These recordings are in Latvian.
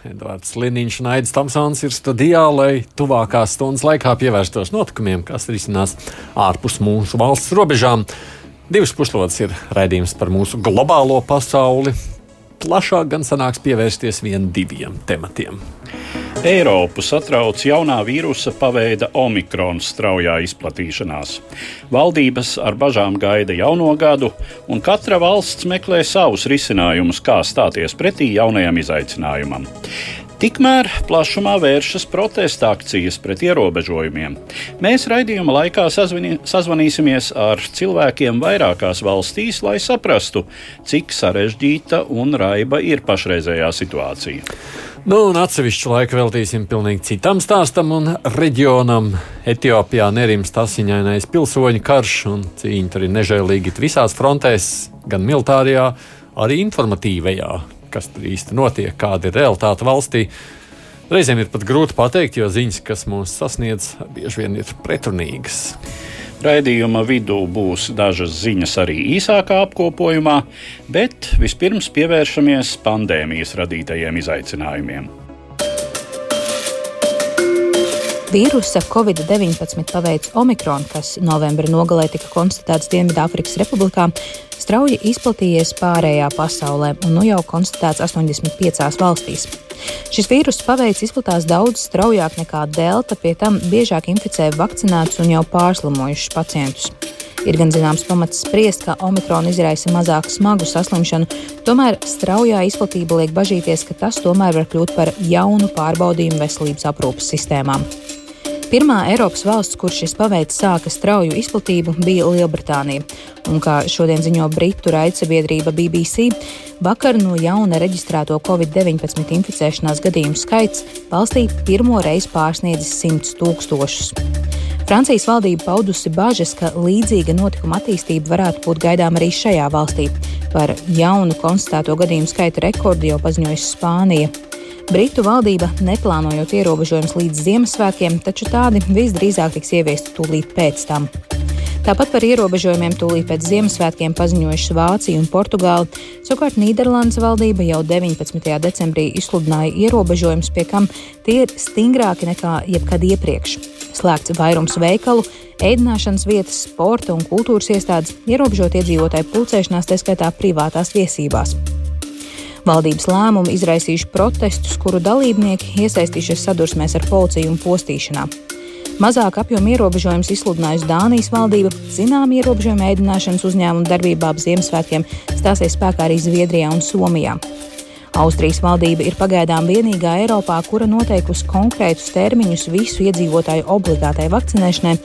Edvards Liniņš un Aits Tamsons ir studijā, lai tuvākās stundas laikā pievērstos notikumiem, kas risinās ārpus mūsu valsts robežām. Divas puslodes ir raidījums par mūsu globālo pasauli. Plašāk gan sanāks pievērsties vien diviem tematiem. Eiropu satrauc jaunā vīrusa paveida omikrona straujā izplatīšanās. Valdības ar bažām gaida jauno gadu, un katra valsts meklē savus risinājumus, kā stāties pretī jaunajam izaicinājumam. Tikmēr plašumā vēršas protesta akcijas pret ierobežojumiem. Mēs raidījuma laikā sazvani, sazvanīsimies ar cilvēkiem vairākās valstīs, lai saprastu, cik sarežģīta un raiba ir pašreizējā situācija. Nu, un atsevišķu laiku veltīsim pilnīgi citam stāstam un reģionam. Etiopijā nerimst asiņainais pilsoņu karš, un cīņa tur ir nežēlīgi visās frontēs, gan militārajā, arī informatīvajā kas tur īsti notiek, kāda ir realitāte valstī. Reizēm ir pat grūti pateikt, jo ziņas, kas mūs sasniedz, bieži vien ir pretrunīgas. Raidījuma vidū būs dažas ziņas arī īsākā apkopojumā, bet vispirms pievēršamies pandēmijas radītajiem izaicinājumiem. Vīrusa Covid-19 paveids Omikron, kas novembra nogalē tika konstatēts Dienvidāfrikas Republikā, strauji izplatījies pārējā pasaulē un nu jau konstatēts 85 valstīs. Šis vīrusu paveids izplatās daudz straujāk nekā delta, pie tam biežāk inficē vakcinētus un jau pārslimojušus pacientus. Ir gan zināms pamats spriest, ka omikrona izraisa mazāk smagu saslimšanu, tomēr straujā izplatība liek bažīties, ka tas tomēr var kļūt par jaunu pārbaudījumu veselības aprūpas sistēmām. Pirmā Eiropas valsts, kur šis paveids sāka strauju izplatību, bija Lielbritānija. Un, kā šodien ziņo Britu raidsabiedrība BBC, vakar no jauna reģistrēto Covid-19 inficēšanās gadījumu skaits valstī pirmo reizi pārsniedzis 100 tūkstošus. Francijas valdība paudusi bažas, ka līdzīga notikuma attīstība varētu būt gaidām arī šajā valstī. Par jaunu konstatēto gadījumu skaita rekordu jau paziņojusi Spānija. Britu valdība neplānojot ierobežojumus līdz Ziemassvētkiem, taču tādi visdrīzāk tiks ieviesti tūlīt pēc tam. Tāpat par ierobežojumiem tūlīt pēc Ziemassvētkiem paziņojušas Vācija un Portugāla. Savukārt Nīderlandes valdība jau 19. decembrī izsludināja ierobežojumus, pie kam tie ir stingrāki nekā jebkad iepriekš. Slēgts vairums veikalu, ēdināšanas vietas, sporta un kultūras iestādes, ierobežot iedzīvotāju pulcēšanās, tā skaitā privātās viesībās. Valdības lēmumi izraisījuši protestus, kuru dalībnieki iesaistījušies sadursmēs ar policiju un postīšanā. Mazāk apjomu ierobežojumus izsludinājusi Dānijas valdība, zinām ierobežojumu ēdināšanas uzņēmumu darbībā ap Ziemassvētkiem stāsies spēkā arī Zviedrijā un Somijā. Austrijas valdība ir pagaidām vienīgā Eiropā, kura noteikusi konkrētus termiņus visu iedzīvotāju obligātai vakcinēšanai.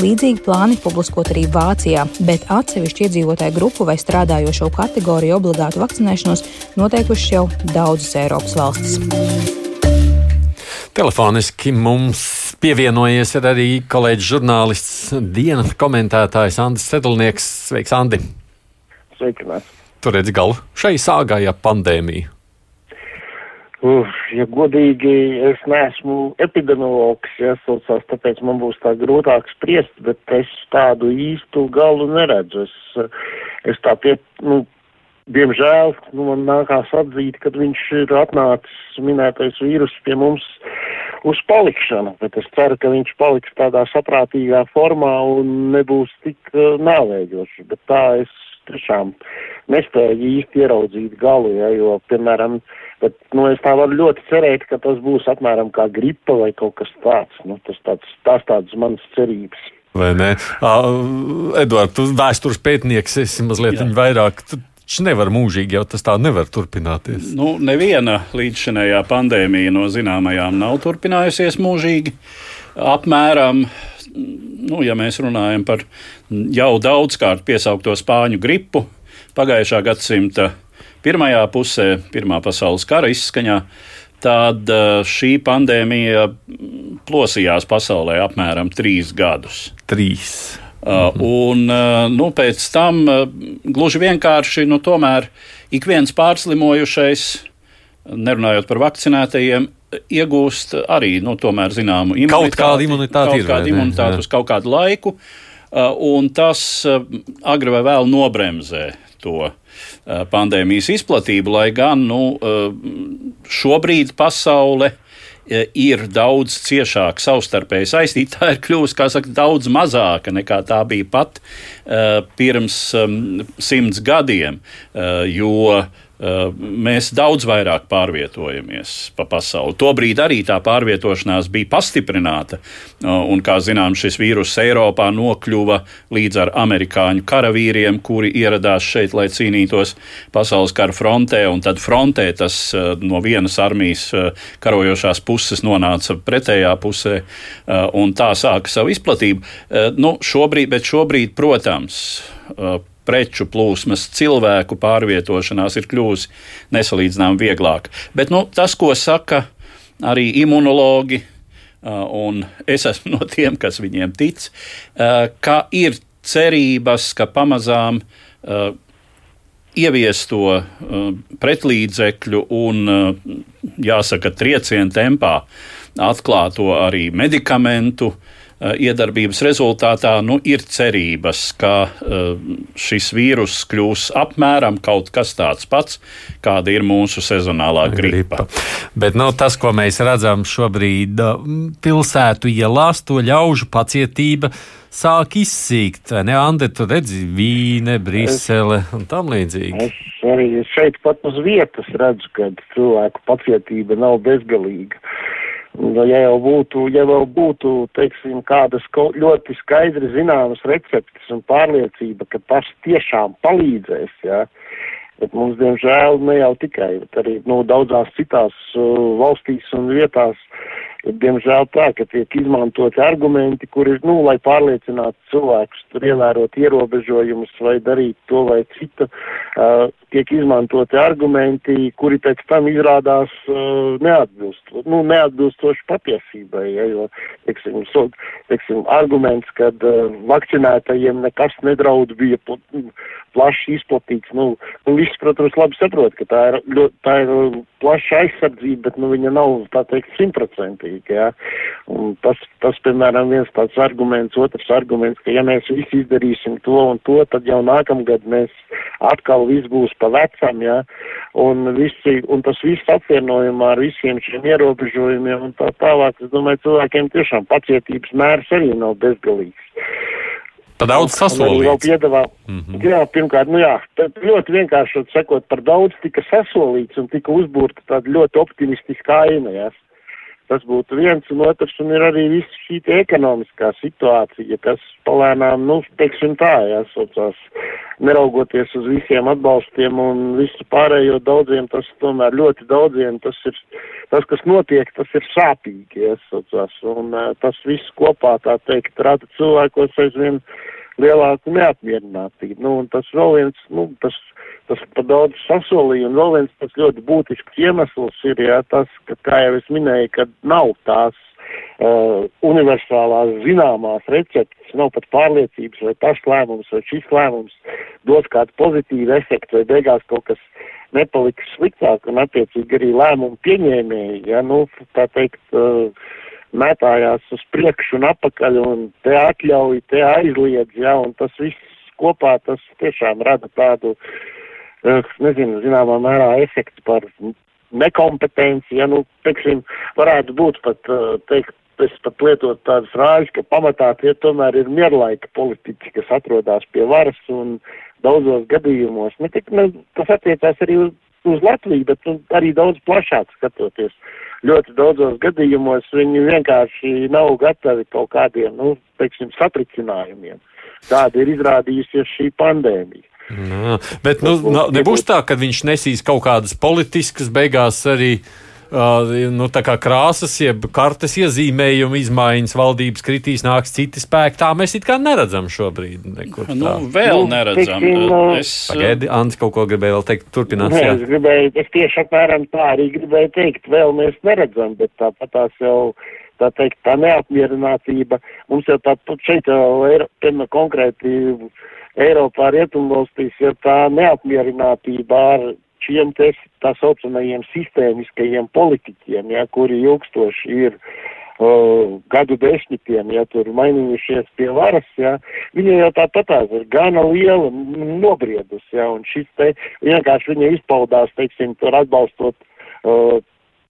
Līdzīgi plāni publiskot arī Vācijā, bet atsevišķu iedzīvotāju grupu vai strādājošo kategoriju obligātu vakcinēšanos noteikušas jau daudzas Eiropas valstis. Telefoniski mums pievienojies arī kolēģis žurnālists, dienas komentētājs Andris Sedlnieks. Sveiks, Andi! Sveicināts! Tur redz galu šai sāgai ap Uf, ja godīgi, es neesmu epidemiologs, ja saucās, tāpēc man būs tā grūtāk spriest, bet es tādu īstu galu neredzu. Es, es tā pie, nu, diemžēl, nu, man nākās atzīt, kad viņš ir atnācis minētais vīrus pie mums uz palikšanu, bet es ceru, ka viņš paliks tādā saprātīgā formā un nebūs tik uh, nāvējošs, bet tā es tiešām nespēju īsti ieraudzīt galu, ja, jo, piemēram, uh, Bet, nu, es tā varu ļoti cerēt, ka tas būs apmēram kā gripa vai kaut kas tāds. Nu, tas tāds, tās tādas manas cerības. Vai ne? Uh, Edvards, tu vēstures pētnieks, esi mazliet vairāk. Viņš nevar mūžīgi, jau tas tā nevar turpināties. Nu, neviena līdzšinējā pandēmija no zināmajām nav turpinājusies mūžīgi. Apmēram, nu, ja mēs runājam par jau daudzkārt piesaukto spāņu gripu, pagājušā gadsimta pirmajā pusē, Pirmā pasaules kara izskaņā, tad šī pandēmija plosījās pasaulē apmēram trīs gadus. Trīs. Uh, un uh, nu, pēc tam gluži vienkārši nu, tomēr ik viens pārslimojušais, nerunājot par vakcinētajiem, iegūst arī nu, zināmu imunitāti. Kaut kāda imunitāte kaut. Kāda imunitāte uz kaut kādu laiku, un tas agri vai vēl nobremzē to pandēmijas izplatību, lai gan nu, šobrīd pasaule ir daudz ciešāk savstarpēji saistīta. Tā ir kļuvusi, saka, daudz mazāka nekā tā bija pat pirms um, simts gadiem, jo Eh, mēs daudz vairāk pārvietojamies pa pasauli. Tobrīd arī tā pārvietošanās bija pastiprināta, eh, un, kā zinām, šis vīrus Eiropā nokļuva līdz ar amerikāņu karavīriem, kuri ieradās šeit, lai cīnītos pasaules kara frontē, un tad frontē tas eh, no vienas armijas karojošās puses nonāca pretējā pusē, un tā sāka savu izplatību. Nu, šobrīd, bet šobrīd, protams, preču plūsmas, cilvēku pārvietošanās ir kļuvusi nesalīdzinām vieglāk. Bet nu, tas, ko saka arī imunologi, un es esmu no tiem, kas viņiem tic, ka ir cerības, ka pamazām ieviesto pretlīdzekļu un, jāsaka, triecienu tempā atklāto arī medikamentu uh, iedarbības rezultātā nu, ir cerības, ka uh, šis vīrus kļūs apmēram kaut kas tāds pats, kāda ir mūsu sezonālā gripa. gripa. Bet nu, tas, ko mēs redzam šobrīd eh, pilsētu ielās, to ļaužu pacietība sāk izsīkt. Ne, Ande, tu redzi Vīne, Brisele un tam līdzīgi. Es arī šeit pat uz vietas redzu, ka cilvēku pacietība nav bezgalīga. Nu, ja jau būtu, ja vēl būtu, teiksim, kādas ļoti skaidri zināmas receptes un pārliecība, ka tas tiešām palīdzēs, jā, bet mums, diemžēl, ne jau tikai, bet arī, nu, daudzās citās uh, valstīs un vietās diemžēl, tā, ka tiek izmantoti argumenti, kuri, nu, lai pārliecinātu cilvēkus tur ievērot ierobežojumus vai darīt to vai citu, uh, tiek izmantoti argumenti, kuri pēc tam izrādās uh, neatbilst, nu, neatbilstoši patiesībai, ja, jo, teiksim, so, teiksim, arguments, kad uh, vakcinētajiem nekas nedraud bija plaši izplatīts, nu, nu viss, protams, labi saprot, ka tā ir, ļoti, tā ir plaša aizsardzība, bet, nu, viņa nav, tā teikt, simtprocentīga, ja, un tas, tas, piemēram, viens tāds arguments, otrs arguments, ka ja mēs visi izdarīsim to un to, tad jau nākamgad mēs atkal viss būs pa vecam, jā, un, visi, un tas viss apvienojumā ar visiem šiem ierobežojumiem un tā tālāk, es domāju, cilvēkiem tiešām pacietības mērs arī nav bezgalīgs. Par daudz sasolīts. Mm -hmm. Jā, pirmkārt, nu jā, ļoti vienkārši sakot, par daudz tika sasolīts un tika uzbūrta tāda ļoti optimistiska aina, jā. Tas būtu viens, un otrs, un ir arī viss šī ekonomiskā situācija, kas palēnām, nu, teiksim tā, jāsaucās, neraugoties uz visiem atbalstiem un visu pārējo daudziem, tas tomēr ļoti daudziem, tas ir, tas, kas notiek, tas ir sāpīgi, jāsaucās, un uh, tas viss kopā, tā teikt, rada cilvēkos aizvien lielāku neapmierinātību. Nu, un tas vēl viens, nu, tas tas par daudz sasolīja, un vēl viens tas ļoti būtisks iemesls ir, jā, tas, ka, kā jau es minēju, ka nav tās uh, universālās zināmās receptes, nav pat pārliecības, vai tas lēmums vai šis lēmums dos kādu pozitīvu efektu, vai beigās kaut kas nepaliks sliktāk, un attiecīgi arī lēmumu pieņēmēji, ja, nu, tā teikt, uh, mētājās uz priekšu un apakaļ, un te atļauj, te aizliedz, ja, un tas viss kopā, tas tiešām rada tādu uh, nezinu, zināmā mērā efekts par nekompetenci, ja, nu, teiksim, varētu būt pat, teikt, es pat lietot tādas rāžas, ka pamatā tie tomēr ir mierlaika politiķi, kas atrodas pie varas un daudzos gadījumos, ne tik, ne, tas attiecās arī uz, uz Latviju, bet nu, arī daudz plašāk skatoties. Ļoti daudzos gadījumos viņi vienkārši nav gatavi kaut kādiem, nu, teiksim, satricinājumiem. Tāda ir izrādījusies šī pandēmija. Nā, bet nu, nā, nebūs tā, ka viņš nesīs kaut kādas politiskas beigās arī uh, nu, krāsas, jeb kartes iezīmējuma izmaiņas, valdības kritīs, nāks citi spēki. Tā mēs it kā neredzam šobrīd. Nekur, nu, vēl nu, neredzam. Es... Pagaidi, Ants kaut ko gribēja vēl teikt. Turpinās. Nē, es gribēju, es tieši apmēram tā arī gribēju teikt. Vēl mēs neredzam, bet tāpat tās jau tā teikt, tā neapmierinātība. Mums jau tā šeit jau ir, piemēram, konkrēti Eiropā rietumvalstīs, ja tā neapmierinātība ar šiem te tā saucamajiem sistēmiskajiem politiķiem, ja, kuri ilgstoši ir uh, gadu desmitiem, ja tur mainījušies pie varas, ja, viņa jau tāpatās ir gana liela nobriedus, ja, un šis te vienkārši viņa izpaudās, teiksim, tur atbalstot uh,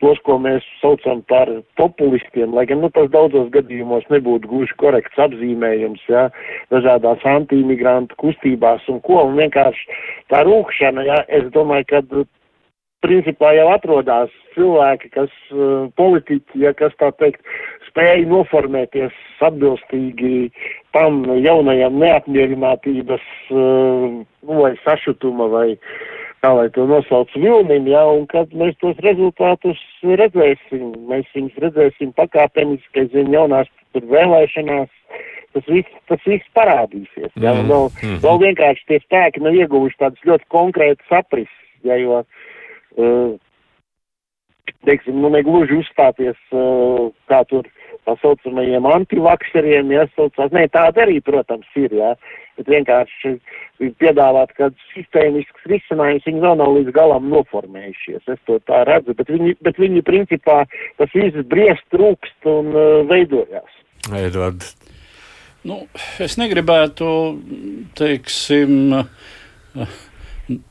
tos, ko mēs saucam par populistiem, lai gan nu, tas daudzos gadījumos nebūtu gluži korekts apzīmējums, ja, dažādās anti-imigrantu kustībās un ko, un vienkārši tā rūkšana, ja, es domāju, ka principā jau atrodas cilvēki, kas uh, politiķi, ja, kas tā teikt, spēja noformēties atbilstīgi tam jaunajam neapmierinātības uh, nu, vai sašutuma vai uh, kā lai to nosauc vilnim, ja, un kad mēs tos rezultātus redzēsim, mēs viņus redzēsim pakāpeniski, zin, jaunās tur vēlēšanās, tas viss, tas viss parādīsies, ja, un vēl, mm. vēl vienkārši tie spēki nav ieguvuši tādas ļoti konkrētas aprises, ja, jo, uh, teiksim, nu negluži uzstāties, uh, kā tur tā saucamajiem antivakseriem, ja, saucās, nē, tāda arī, protams, ir, jā, bet vienkārši piedāvāt kādus sistēmiskus risinājumus, viņi vēl nav līdz galam noformējušies, es to tā redzu, bet viņi, bet viņi principā tas viss briest, trūkst un uh, veidojās. Edvard. Nu, es negribētu, teiksim,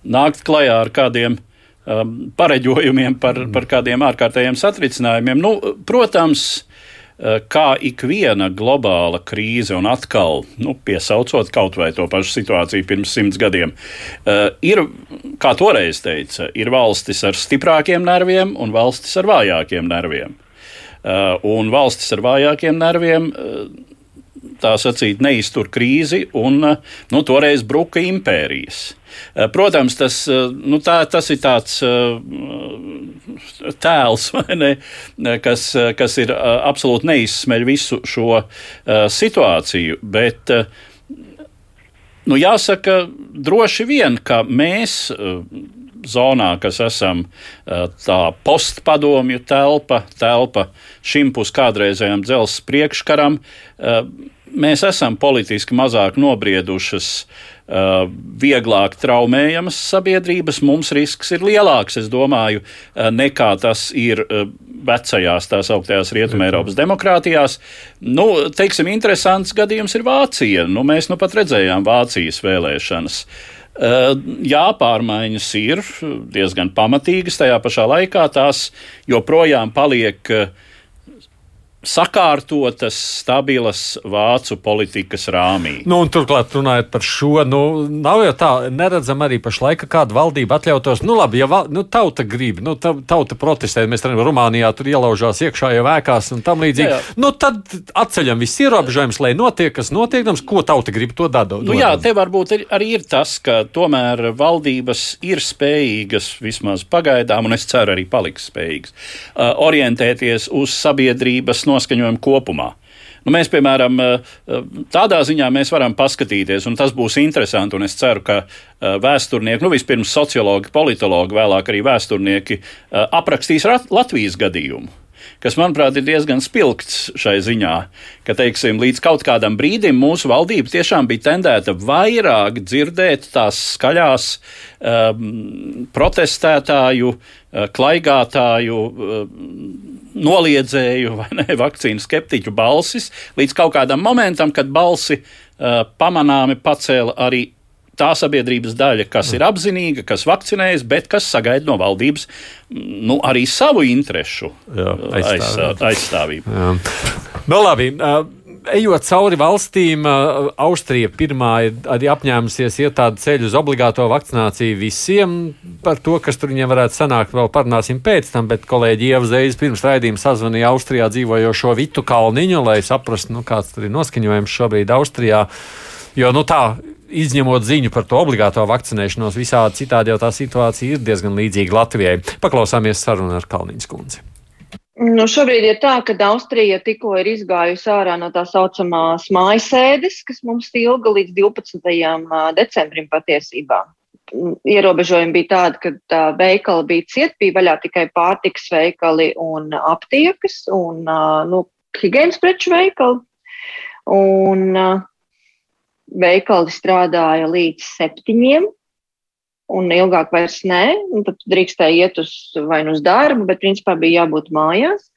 nākt klajā ar kādiem um, pareģojumiem par, par kādiem ārkārtējiem satricinājumiem. Nu, protams, Eh, kā ikviena globāla krīze, un atkal nu, piesaucot kaut vai to pašu situāciju pirms simts gadiem, eh, ir, kā toreiz teica, ir valstis ar stiprākiem nerviem un valstis ar vājākiem nerviem. Eh, un valstis ar vājākiem nerviem tā sacīt, neiztur krīzi, un nu, toreiz bruka impērijas. Protams, tas, nu, tā, tas ir tāds tēls, ne, kas, kas ir absolūti neizsmeļ visu šo situāciju. Bet, nu, jāsaka, droši vien, ka mēs zonā, kas esam tā postpadomju telpa, telpa šim puskādreizējam dzelzs priekškaram, mēs esam politiski mazāk nobriedušas, uh, vieglāk traumējamas sabiedrības, mums risks ir lielāks, es domāju, uh, nekā tas ir uh, vecajās tās augtajās Rietumē Eiropas demokrātijās. Nu, teiksim, interesants gadījums ir Vācija. Nu, mēs nu pat redzējām Vācijas vēlēšanas. Jā, pārmaiņas ir diezgan pamatīgas, tajā pašā laikā tās joprojām paliek uh, sakārtotas, stabilas vācu politikas rāmī. Nu, turklāt, runājot par šo, nu, nav jau tā, neredzam arī pašlaik, kāda valdība atļautos, nu, labi, ja val, nu, tauta grib, nu, tauta protestē, mēs redzam, Rumānijā tur ielaužās iekšā jau ēkās un tam līdzīgi. Jā, jā. Nu, tad atceļam visus ierobežojumus, lai notiek, kas notiek, ko tauta grib, to dada. Nu, jā, te varbūt ir, arī ir tas, ka tomēr valdības ir spējīgas, vismaz pagaidām, un es ceru arī paliks spējīgas, uh, orientēties uz sabiedrības noskaņojumu kopumā. Nu, mēs, piemēram, eh, tādā ziņā varam paskatīties, un tas būs interesanti. Es ceru, ka eh, vēsturnieki, nu vispirms sociologi, politologi, vēlāk arī vēsturnieki eh, aprakstīs Latvijas gadījumu kas, manuprāt, ir diezgan spilgts šai ziņā, ka, teiksim, līdz kaut kādam brīdim mūsu valdība tiešām bija tendēta vairāk dzirdēt tās skaļās um, protestētāju, uh, klaigātāju, uh, noliedzēju vai ne, vakcīnu skeptiķu balsis, līdz kaut kādam momentam, kad balsi uh, pamanāmi pacēla arī tā sabiedrības daļa, kas ir apzinīga, kas vakcinējas, bet kas sagaida no valdības nu, arī savu interesu Jā, aizstāvību. aizstāvību. Jā. Nu, labi. Uh, ejot cauri valstīm, Austrija pirmā ir arī apņēmusies iet tādu ceļu uz obligāto vakcināciju visiem. Par to, kas tur viņiem varētu sanākt, vēl parunāsim pēc tam, bet kolēģi Ieva Zeiz pirms raidījuma sazvanīja Austrijā dzīvojošo Vitu Kalniņu, lai saprastu, nu, kāds tur ir noskaņojums šobrīd Austrijā. Jo nu, tā izņemot ziņu par to obligāto vakcinēšanos, visādi citādi jau tā situācija ir diezgan līdzīga Latvijai. Paklausāmies sarunu ar Kalniņas kundzi. Nu, šobrīd ir tā, ka Austrija tikko ir izgājusi ārā no tā saucamās mājasēdes, kas mums ilga līdz 12. decembrim patiesībā. Ierobežojumi bija tādi, ka tā veikali bija ciet, bija vaļā tikai pārtiks veikali un aptiekas un nu, higienas preču veikali. Un veikali strādāja līdz septiņiem un ilgāk vairs nē, tad drīkstēja iet uz vai nu uz darbu, bet principā bija jābūt mājās.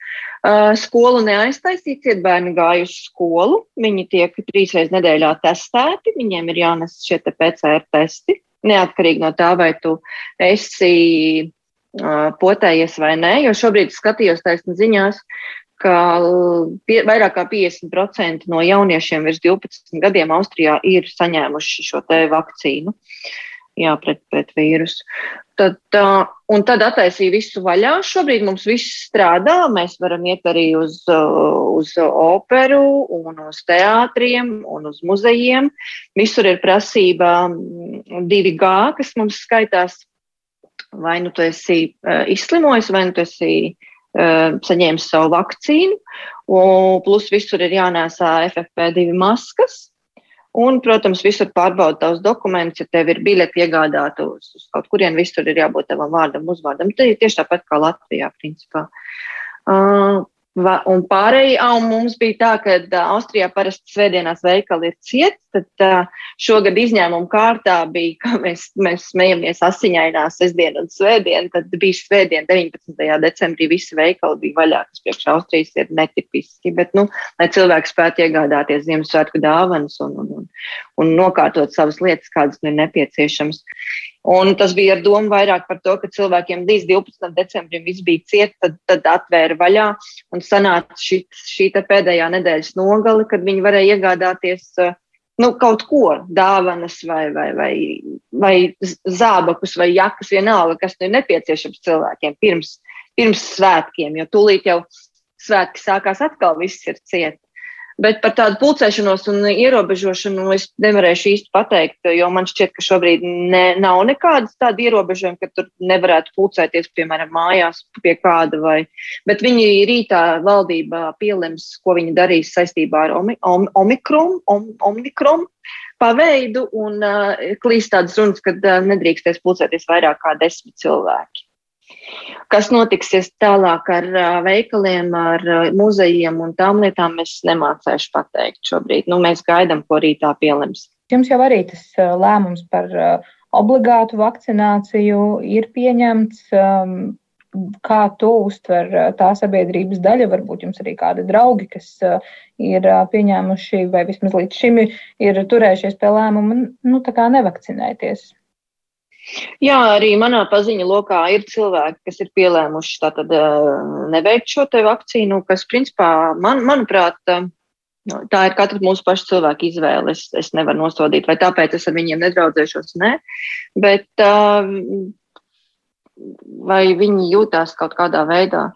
Uh, skolu neaiztaisīja, ciet bērni gāja uz skolu, viņi tiek trīsreiz nedēļā testēti, viņiem ir jānes šie te PCR testi, neatkarīgi no tā, vai tu esi uh, potējies vai nē, jo šobrīd skatījos taisni ziņās, ka pie, vairāk kā 50% no jauniešiem virs 12 gadiem Austrijā ir saņēmuši šo te vakcīnu. Uh, jā, pret, pret vīrusu. Tad, uh, un tad attaisīja visu vaļā. Šobrīd mums viss strādā. Mēs varam iet arī uz, uz operu, un uz teātriem un uz muzejiem. Visur ir prasība 2G, kas mums skaitās. Vai nu tu esi uh, izslimojis, vai nu tu esi uh, saņēmis savu vakcīnu. Un, plus visur ir jānēsā FFP2 maskas. Un, protams, visur pārbauda tavus dokumentus, ja tev ir biļeti iegādāta uz, uz kaut kurien, visur ir jābūt tavam vārdam, uzvārdam. Tā ir tieši tāpat kā Latvijā, principā. Uh, Un pārējie, un mums bija tā, ka Austrijā parasti svētdienās veikali ir cieti, tad šogad izņēmuma kārtā bija, ka mēs, mēs smejamies asiņainā sestdien un svētdien, tad bija svētdien 19. decembrī visi veikali bija vaļā, kas priekš Austrijas ir netipiski, bet, nu, lai cilvēki spētu iegādāties Ziemassvētku dāvanas un, un, un, un nokārtot savas lietas, kādas ir nepieciešamas. Un tas bija ar domu vairāk par to, ka cilvēkiem līdz 12. decembrim viss bija ciet, tad, tad atvēra vaļā un sanāca šī, šī pēdējā nedēļas nogali, kad viņi varēja iegādāties uh, nu, kaut ko, dāvanas vai, vai, vai, vai zābakus vai jakas, vienalga, kas nu ir nepieciešams cilvēkiem pirms, pirms svētkiem, jo tūlīt jau svētki sākās atkal, viss ir ciet. Bet par tādu pulcēšanos un ierobežošanu es nevarēšu īsti pateikt, jo man šķiet, ka šobrīd ne, nav nekādas tādas ierobežojumi, ka tur nevarētu pulcēties, piemēram, mājās pie kāda. Vai, bet viņi rītā valdībā pielems, ko viņi darīs saistībā ar omi, om, omikron, om, omikron paveidu un uh, klīst tādas runas, ka uh, nedrīkstēs pulcēties vairāk kā desmit cilvēki. Kas notiksies tālāk ar veikaliem, ar muzejiem un tām lietām, es nemācēšu pateikt šobrīd. Nu, mēs gaidām, ko rītā pielems. Jums jau arī tas lēmums par obligātu vakcināciju ir pieņemts. Kā tu uztver tā sabiedrības daļa? Varbūt jums arī kādi draugi, kas ir pieņēmuši vai vismaz līdz šim ir turējušies pie lēmuma, nu, tā kā nevakcinēties. Jā, arī manā paziņa lokā ir cilvēki, kas ir pielēmuši tātad neveikt šo te vakcīnu, kas principā, man, manuprāt, tā ir katra mūsu paša cilvēka izvēle. Es, es nevaru nosodīt, vai tāpēc es ar viņiem nedraudzēšos, nē. Bet vai viņi jūtās kaut kādā veidā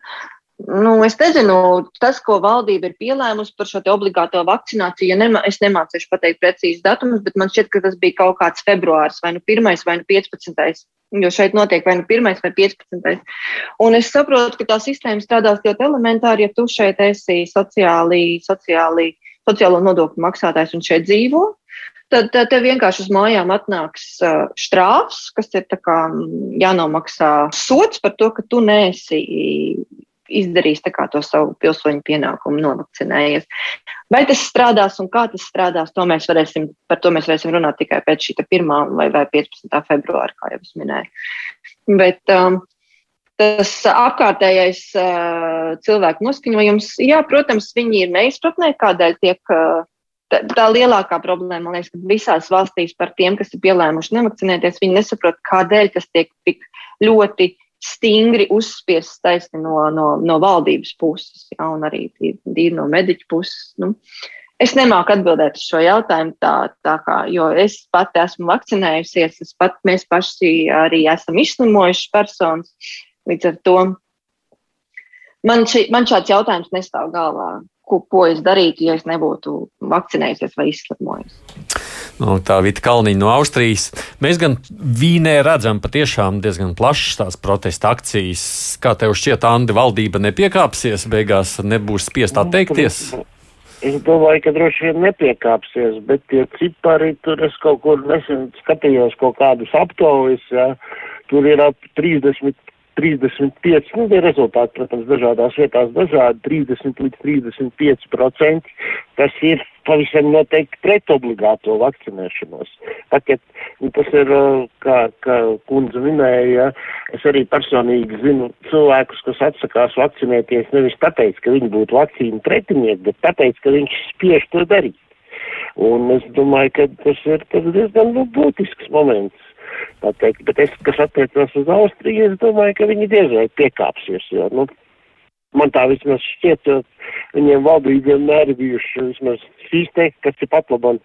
Nu, es nezinu, tas, ko valdība ir pielēmusi par šo obligāto vakcināciju, nema, es nemācīšu pateikt precīzi datumus, bet man šķiet, ka tas bija kaut kāds februāris, vai nu 1. vai nu 15. Jo šeit notiek vai nu 1. vai 15. Un es saprotu, ka tā sistēma strādās ļoti elementāri, ja tu šeit esi sociāli, sociāli, sociālo nodokļu maksātājs un šeit dzīvo. Tad tev vienkārši uz mājām atnāks uh, štrāfs, kas ir jānomaksā sots par to, ka tu neesi izdarījis to savu pilsoņu pienākumu, novakcinējies. Vai tas strādās un kā tas strādās, to mēs varēsim, par to mēs varēsim runāt tikai pēc šī 1. vai, vai 15. februāra, kā jau es minēju. Bet, um, Tas apkārtējais uh, cilvēku noskaņojums, jā, protams, viņi ir neizpratnē, kādēļ tiek uh, tā, tā lielākā problēma, man liekas, ka visās valstīs par tiem, kas ir pielēmuši nevakcinēties, viņi nesaprot, kādēļ tas tiek tik ļoti stingri uzspiests taisni no, no, no valdības puses, ja, un arī tīri no mediķu puses. Nu, es nemāku atbildēt uz šo jautājumu, tā, tā kā, jo es pati esmu vakcinējusies, es pat, mēs paši arī esam izslimojuši personas. Līdz ar to man, ši, man šāds jautājums nestāv galvā ko, ko es darītu, ja es nebūtu vakcinējusies vai izslimojusies. No, tā Vita Kalniņa no Austrijas. Mēs gan Vīnē redzam patiešām diezgan plašas tās protesta akcijas. Kā tev šķiet, Andi, valdība nepiekāpsies, beigās nebūs spiest atteikties? Es domāju, ka droši vien nepiekāpsies, bet tie cipari tur es kaut kur nesen skatījos kaut kādus aptaujas, ja, tur ir ap 30 35, nu, tie rezultāti, protams, dažādās vietās dažādi, 30 līdz 35 procenti, tas ir pavisam noteikti pret obligāto vakcinēšanos. Tagad, nu, tas ir, kā, kā kundze minēja, es arī personīgi zinu cilvēkus, kas atsakās vakcinēties nevis tāpēc, ka viņi būtu vakcīnu pretinieki, bet tāpēc, ka viņš spiež to darīt. Un es domāju, ka tas ir tas diezgan nu, būtisks moments tā teikt. Bet es, kas attiecas uz Austriju, es domāju, ka viņi diez vai piekāpsies, jo, nu, man tā vismaz šķiet, jo viņiem valdība vienmēr bijuši, vismaz šīs teikt, kas ir pat labam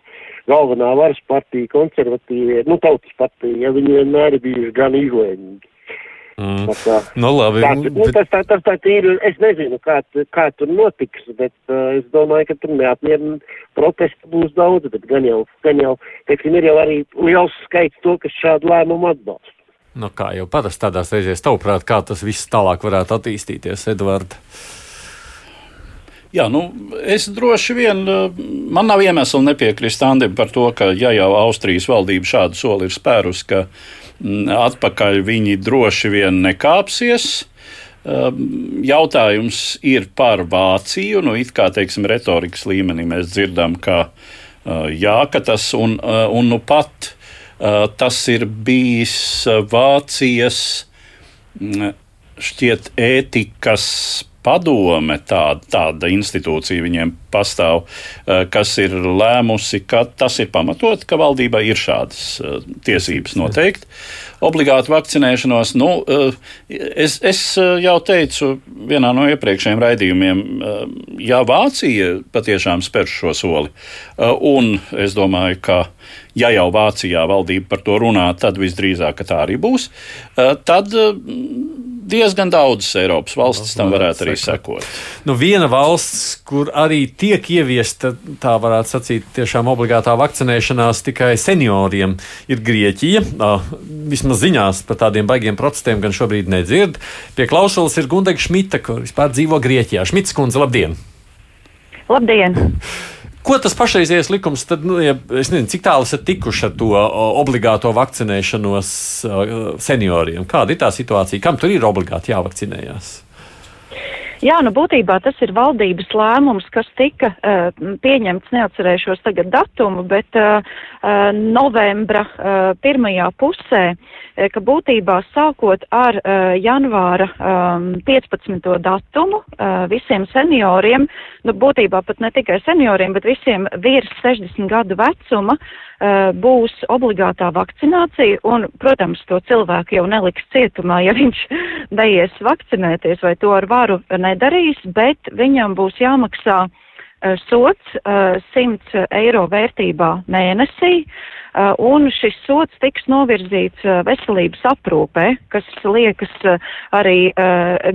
galvenā varas partija, konservatīvie, nu, tautas partija, ja viņi vienmēr bijuši gan izlēmīgi. Mm. Tā, nu, labi, tā, nu, bet... tas, tā, tas tā ir, es nezinu, kā, kā tur notiks, bet uh, es domāju, ka tur neapmierina protestu būs daudz, bet gan jau, gan jau, teiksim, ir jau arī liels skaits to, kas šādu lēmumu atbalsta. Nu, kā jau parasti tādās reizēs, tavuprāt, kā tas viss tālāk varētu attīstīties, Edvards? Jā, nu, es droši vien, man nav iemesla nepiekrist Andim par to, ka, ja jau Austrijas valdība šādu soli ir spērus, ka uh, atpakaļ viņi droši vien nekāpsies. Um, jautājums ir par Vāciju. Nu, it kā teiksim, retorikas līmenī mēs dzirdam, ka uh, jā, ka tas un, uh, un nu pat uh, tas ir bijis Vācijas mm, šķiet ētikas padome, tāda, tāda institūcija viņiem pastāv, eh, kas ir lēmusi, ka tas ir pamatot, ka valdībai ir šādas eh, tiesības noteikt. Obligāti vakcinēšanos, nu, eh, es, es jau teicu vienā no iepriekšējiem raidījumiem, ja Vācija patiešām spēr šo soli, un es domāju, ka ja jau Vācijā valdība par to runā, tad visdrīzāk tā arī būs, tad diezgan daudzas Eiropas valstis tam varētu arī sekot. Nu, viena valsts, kur arī tiek ieviesta tā varētu sacīt, tiešām obligātā vakcinēšanās tikai senioriem, ir Grieķija. Vismaz ziņās par tādiem baigiem protestiem gan šobrīd nedzird. Pie klausulas ir Gundega Šmita, kur vispār dzīvo Grieķijā. Šmits kundze, labdien! Labdien! Ko tas pašreizējais likums, tad, nu, ja, es nezinu, cik tālu esat tikuši ar to obligāto vakcinēšanos senioriem? Kāda ir tā situācija? Kam tur ir obligāti jāvakcinējās? Jā, nu būtībā tas ir valdības lēmums, kas tika uh, pieņemts, neatcerēšos tagad datumu, bet uh, uh, novembra uh, pirmajā pusē, uh, ka būtībā sākot ar uh, janvāra um, 15. datumu uh, visiem senioriem, nu būtībā pat ne tikai senioriem, bet visiem virs 60 gadu vecuma, uh, būs obligātā vakcinācija, un, protams, to cilvēku jau neliks cietumā, ja viņš neies vakcinēties vai to ar varu nedarīs, bet viņam būs jāmaksā sots uh, eh, 100 eiro vērtībā mēnesī. Uh, un šis sots tiks novirzīts uh, veselības aprūpē, kas liekas uh, arī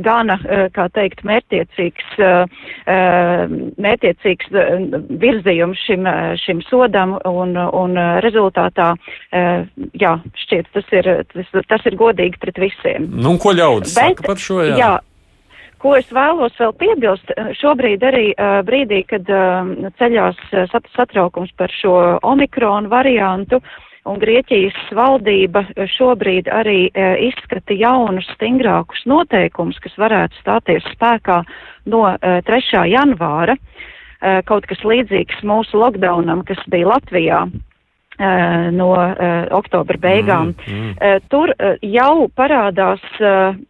gana, kā teikt, mērtiecīgs, mērtiecīgs virzījums šim, šim sodam, un, un rezultātā, jā, šķiet, tas ir, tas, tas ir godīgi pret visiem. Nu, ko ļaudis Bet, saka par šo? Jā. jā Ko es vēlos vēl piebilst, šobrīd arī uh, brīdī, kad uh, ceļās satraukums par šo omikronu variantu, un Grieķijas valdība šobrīd arī izskata jaunus, stingrākus noteikumus, kas varētu stāties spēkā no uh, 3. janvāra. Kaut kas līdzīgs mūsu lockdownam, kas bija Latvijā Eh, no uh, oktobra beigām. Mm, mm. Uh, tur jau parādās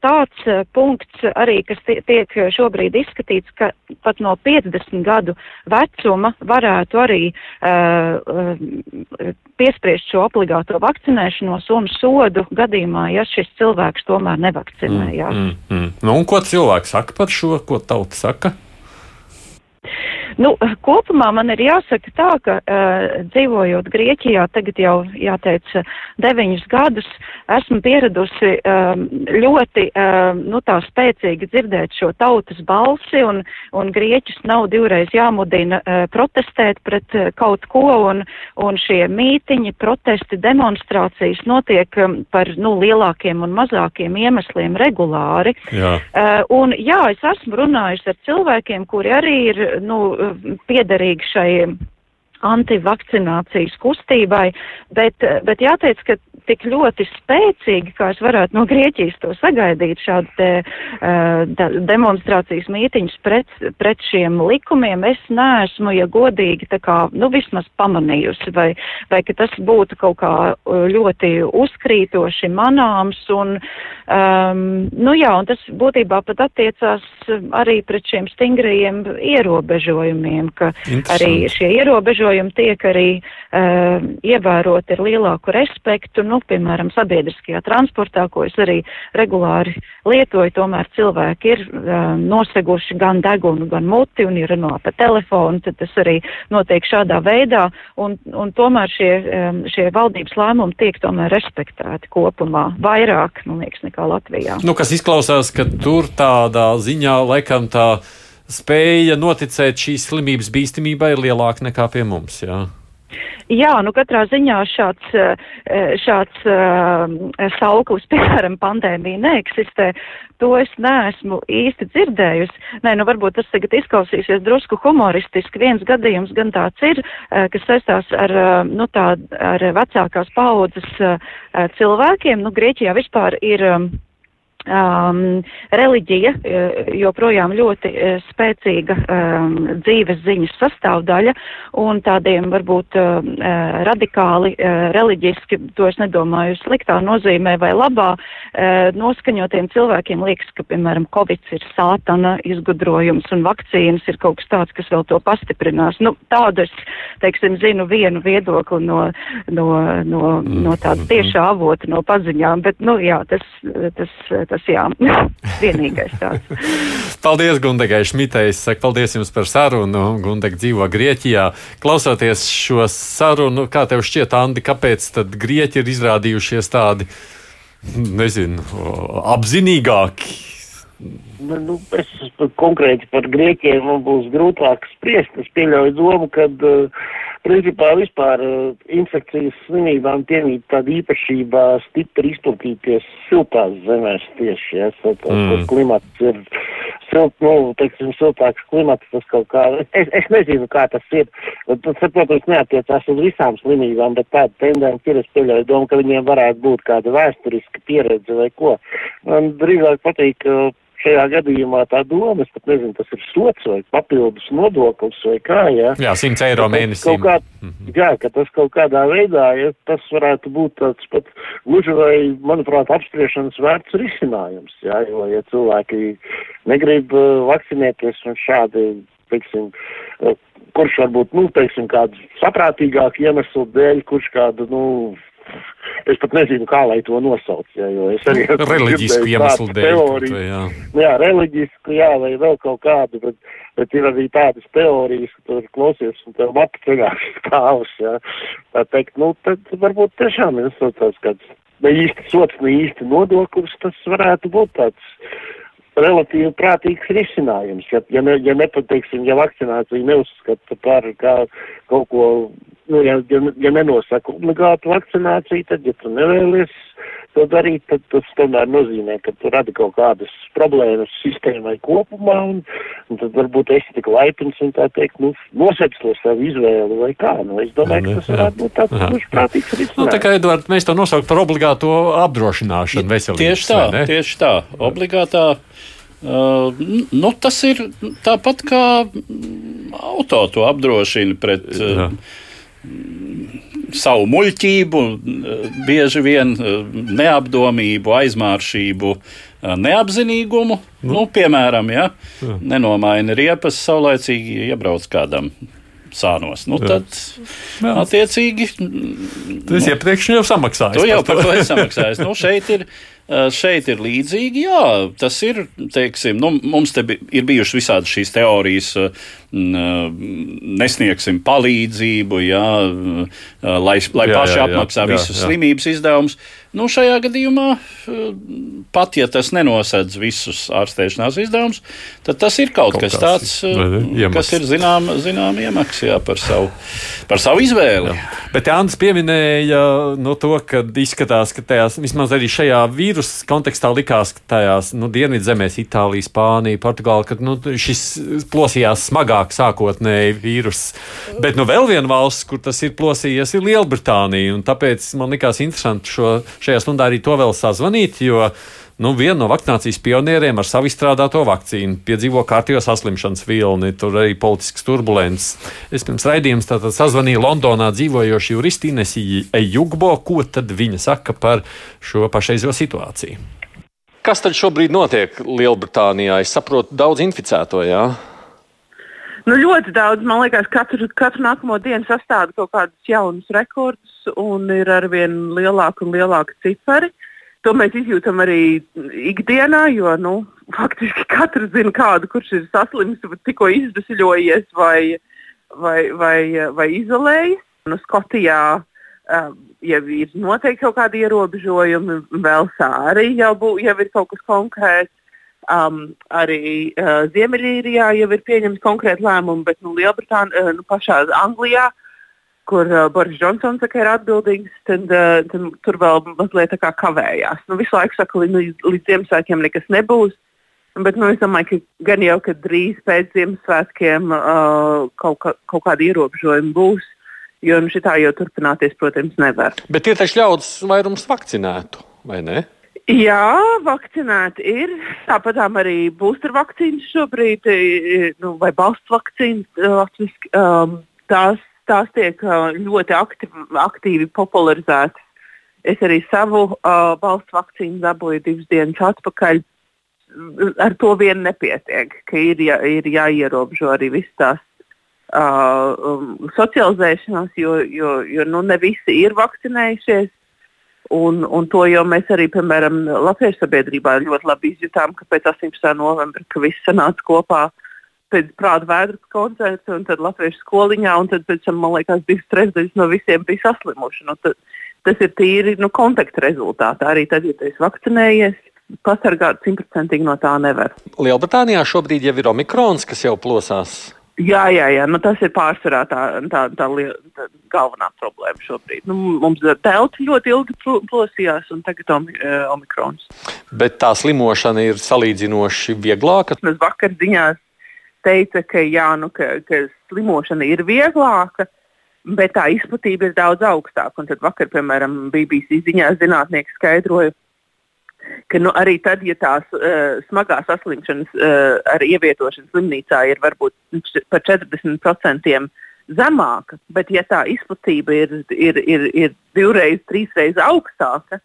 tāds punkts arī, kas tiek šobrīd izskatīts, ka pat no 50 gadu vecuma varētu arī piespriest šo obligāto vakcinēšanos un sodu gadījumā, ja šis cilvēks tomēr nevakcinējās. Mm, mm, mm. Nu, un ko cilvēks saka par šo, ko tauta saka? Nu, kopumā man ir jāsaka tā, ka uh, dzīvojot Grieķijā, tagad jau jāteic deviņus gadus, esmu pieradusi um, ļoti um, nu, tā spēcīgi dzirdēt šo tautas balsi, un, un Grieķus nav divreiz jāmudina uh, protestēt pret uh, kaut ko, un, un šie mītiņi, protesti, demonstrācijas notiek um, par nu, lielākiem un mazākiem iemesliem regulāri. Jā. Uh, un jā, es esmu runājusi ar cilvēkiem, kuri arī ir nu, piederīgi šai antivakcinācijas kustībai, bet, bet jāteic, ka tik ļoti spēcīgi, kā es varētu no Grieķijas to sagaidīt, šādu te uh, demonstrācijas mītiņus pret, pret šiem likumiem, es neesmu, ja godīgi, tā kā, nu, vismaz pamanījusi, vai, vai ka tas būtu kaut kā ļoti uzkrītoši manāms, un, um, nu jā, un tas būtībā pat attiecās arī pret šiem stingrajiem ierobežojumiem, ka arī šie ierobežojumi tiek arī uh, ievēroti ar lielāku respektu, nu, piemēram, sabiedriskajā transportā, ko es arī regulāri lietoju, tomēr cilvēki ir uh, noseguši gan degunu, gan muti un ir runā pa telefonu, tad tas arī notiek šādā veidā, un, un tomēr šie, um, šie valdības lēmumi tiek tomēr respektēti kopumā vairāk, man liekas, nekā Latvijā. Nu, kas izklausās, ka tur tādā ziņā laikam tā spēja noticēt šīs slimības bīstamībai ir lielāka nekā pie mums. Jā. Jā, nu katrā ziņā šāds, eh, šāds uh, sauklis, piemēram, pandēmija neeksistē. To es neesmu īsti dzirdējusi. Nē, nu varbūt tas tagad izklausīsies drusku humoristiski. Viens gadījums gan tāds ir, uh, kas saistās ar, nu tā, ar vecākās paudzes cilvēkiem. Nu, Grieķijā vispār ir. Um, Um, reliģija uh, joprojām ļoti uh, spēcīga um, dzīves ziņas sastāvdaļa, un tādiem varbūt uh, radikāli uh, reliģiski, to es nedomāju sliktā nozīmē vai labā, uh, noskaņotiem cilvēkiem liekas, ka, piemēram, Covid ir sātana izgudrojums un vakcīnas ir kaut kas tāds, kas vēl to pastiprinās. Nu, tādu es, teiksim, zinu vienu viedokli no, no, no, no tāda tiešā avota, no paziņām, bet, nu, jā, tas, tas tas jā, vienīgais tāds. paldies, Gundegai Šmitei. Es saku paldies jums par sarunu. Gundega dzīvo Grieķijā. Klausoties šo sarunu, kā tev šķiet, Andi, kāpēc tad Grieķi ir izrādījušies tādi, nezinu, apzinīgāki? Nu, nu, es konkrēti par Grieķiem man būs grūtāk spriest. Es pieļauju domu, ka uh, principā vispār uh, infekcijas slimībām piemīt tāda īpašība stipri izplatīties siltās zemēs tieši, ja, so, tā, mm. klimats ir silt, nu, teiksim, siltāks klimats, tas kaut kā, es, es nezinu, kā tas ir, tas, protams, neatiecās uz visām slimībām, bet tāda tendence ir, es pieļauju domu, ka viņiem varētu būt kāda vēsturiska pieredze vai ko. Man drīzāk patīk, šajā gadījumā tā doma, es pat nezinu, tas ir sots vai papildus nodoklis vai kā, jā. Jā, 100 eiro mēnesī. Kā, mm -hmm. Jā, ka tas kaut kādā veidā, ja tas varētu būt tāds pat gluži vai, manuprāt, apspriešanas vērts risinājums, jā, jo, ja cilvēki negrib uh, vakcinēties un šādi, teiksim, uh, kurš varbūt, nu, teiksim, kādu saprātīgāku iemeslu dēļ, kurš kādu, nu, es pat nezinu, kā lai to nosauc, jā, es arī reliģisku iemeslu dēļ. Teoriju, vai, jā. jā, reliģisku, jā, vai vēl kaut kādu, bet, bet ir arī tādas teorijas, ka tur klausies un tev matu ceļās stāvus, jā. Tā teikt, nu, tad varbūt tiešām ir tāds kāds ne īsti sots, ne īsti nodoklis, tas varētu būt tāds relatīvi prātīgs risinājums. Ja, ja, ne, ja nepateiksim, ja vakcinācija neuzskata par kā kaut ko nu, ja, ja, ja nenosaka obligātu vakcināciju, tad, ja tu nevēlies to darīt, tad tas tomēr nozīmē, ka tu radi kaut kādas problēmas sistēmai kopumā, un, un tad varbūt esi tik laipns un tā teikt, nu, nosēc to savu izvēli vai kā. Nu, es domāju, jā, ka tas varētu būt tāds dušprātīgs risinājums. Nu, tā kā, Edvard, mēs to nosaukt par obligāto apdrošināšanu veselības. Tieši tā, ne? tieši tā. Obligātā. Uh, nu, tas ir tāpat kā auto to apdrošina pret uh, savu muļķību, bieži vien eh, neapdomību, aizmāršību, eh, neapzinīgumu. Nu. Nu, piemēram, ja Jā. nenomaina riepas, saulēcīgi iebrauc kādam sānos. Nu, tad, Jā. attiecīgi, tas nu, iepriekš jau samaksājis. Tu jau par to esi samaksājis. nu, šeit ir šeit ir līdzīgi. Jā, tas ir, teiksim, nu, mums te ir bijušas visādas šīs teorijas, nesniegsim palīdzību, jā, lai, lai jā, paši jā, apmaksā jā, visus jā. slimības izdevumus. Nu, šajā gadījumā, pat ja tas nenosedz visus ārstēšanās izdevumus, tad tas ir kaut, kaut kas tāds, iemaks. kas ir zinām, zinām iemaksa par, savu, par savu izvēli. Jā. Bet Jānis pieminēja no nu, to, ka izskatās, ka tajās, vismaz arī šajā vīrusu kontekstā likās, ka tajās nu, dienvidzemēs, Itālija, Spānija, Portugāla, ka nu, šis plosījās smagāk sākotnēji vīrus. Bet nu, vēl viena valsts, kur tas ir plosījies, ir Lielbritānija. Tāpēc man likās interesanti šo, šajā stundā arī to vēl sazvanīt, jo nu, viena no vakcinācijas pionieriem ar savu izstrādāto vakcīnu piedzīvo kārtējo saslimšanas vilni, tur arī politisks turbulences. Es pirms raidījuma sazvanīju Londonā dzīvojošu juristu Inesu Ejugbo, ko tad viņa saka par šo pašreizo situāciju. Kas tad šobrīd notiek Lielbritānijā? Es saprotu, daudz inficēto. Jā? Nu, ļoti daudz. Man liekas, katru, katru nākamo dienu sastāv kaut kādus jaunus rekordus, un ir arvien lielāki un lielāki cipari. To mēs izjūtam arī ikdienā, jo nu, faktiski katrs zina kādu, kurš ir saslims, tikko izdusļojies vai, vai, vai, vai izolējies. Nu, Skotijā uh, jau ir noteikti kaut kādi ierobežojumi, Velsā arī jau, bū, jau ir kaut kas konkrēts. Um, arī uh, Ziemeļīrijā jau ir pieņemts konkrēti lēmumi, bet nu, Lielbritānijā, uh, nu, pašā Anglijā, kur uh, Boris Džonsons ir atbildīgs, tad, uh, tad tur vēl mazliet kavējās. Nu, visu laiku saka, līdz, nu, līdz Ziemassvētkiem nekas nebūs. Bet nu, es domāju, ka gan jau, ka drīz pēc Ziemassvētkiem uh, kaut, kā, kaut kādi ierobežojumi būs. Jo nu, šitā jau turpināties, protams, nevar. Bet ir taču ļaudis vairums vakcinētu, vai ne? Jā, vakcinēti ir. Tāpat arī booster vakcīnas šobrīd, nu, vai balsts vakcīnas, um, tās, tās tiek ļoti aktīvi, aktīvi popularizētas. Es arī savu uh, balstu vakcīnu dabūju divas dienas atpakaļ. Ar to vien nepietiek, ka ir, jā, ir jāierobežo arī visas tās uh, um, socializēšanās, jo, jo, jo nu, ne visi ir vakcinējušies. Un, un to jau mēs arī, piemēram, Latvijas sabiedrībā ļoti labi izjutām, ka pēc 18. novembra, ka viss sanāca kopā pēc prāta vēdras koncerta un tad Latvijas skoliņā, un tad pēc tam, man liekas, divas trešdaļas no visiem bija saslimuši. Nu, tad, tas ir tīri nu, kontakta rezultātā. Arī tad, ja tu esi vakcinējies, pasargāt simtprocentīgi no tā nevar. Lielbritānijā šobrīd jau ir omikrons, kas jau plosās. Jā, jā, jā. Nu, tas ir pārsvarā tā, tā, tā, tā galvenā problēma šobrīd. Nu, mums telti ļoti ilgi plosījās, un tagad om, e, omikrons. Bet tā slimošana ir salīdzinoši vieglāka. Mēs vakar ziņās teica, ka, jā, nu, ka, ka slimošana ir vieglāka. Bet tā izplatība ir daudz augstāka. Un tad vakar, piemēram, BBC ziņās zinātnieki skaidroja, ka nu, arī tad, ja tās uh, smagās saslimšanas uh, ar ievietošanu slimnīcā ir varbūt par 40% zemāka, bet ja tā izplatība ir, ir, ir, ir divreiz, trīsreiz augstāka,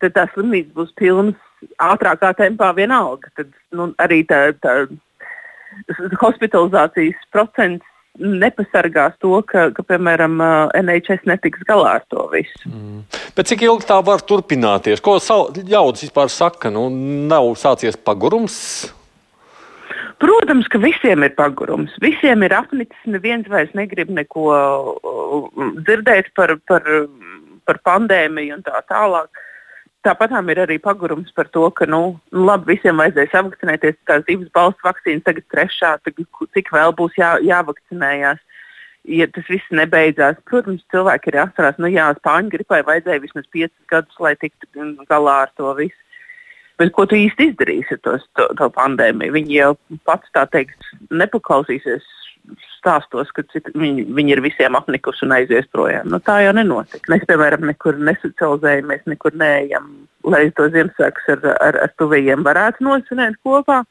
tad tā slimnīca būs pilnas ātrākā tempā vienalga. Tad nu, arī tā, tā hospitalizācijas procents nepasargās to, ka, ka piemēram, NHS netiks galā ar to visu. Mm. Bet cik ilgi tā var turpināties? Ko ļaudis vispār saka? Nu, nav sācies pagurums. Protams, ka visiem ir pagurums. Visiem ir apnicis. Neviens vairs negrib neko dzirdēt par, par, par pandēmiju un tā tālāk. Tāpat ir arī pagurums par to, ka nu, labi, visiem vajadzēs vakcinēties. Tās divas balsts vakcīnas, tagad trešā, tagad, cik vēl būs jā, jāvakcinējās. Ja tas viss nebeidzās, protams, cilvēki ir jāatcerās, nu jā, spāņu gripai vajadzēja vismaz piecus gadus, lai tiktu galā ar to visu. Bet ko tu īsti izdarīsi ar to, to, to pandēmiju? Viņi jau pats tā teikt nepaklausīsies stāstos, ka viņi, viņi ir visiem apnikuši un aizies projām. Nu, tā jau nenotika. Mēs, piemēram, nekur nesocializējamies, nekur neejam, lai to Ziemassvētkus ar, ar, ar tuvējiem varētu nosvinēt kopā.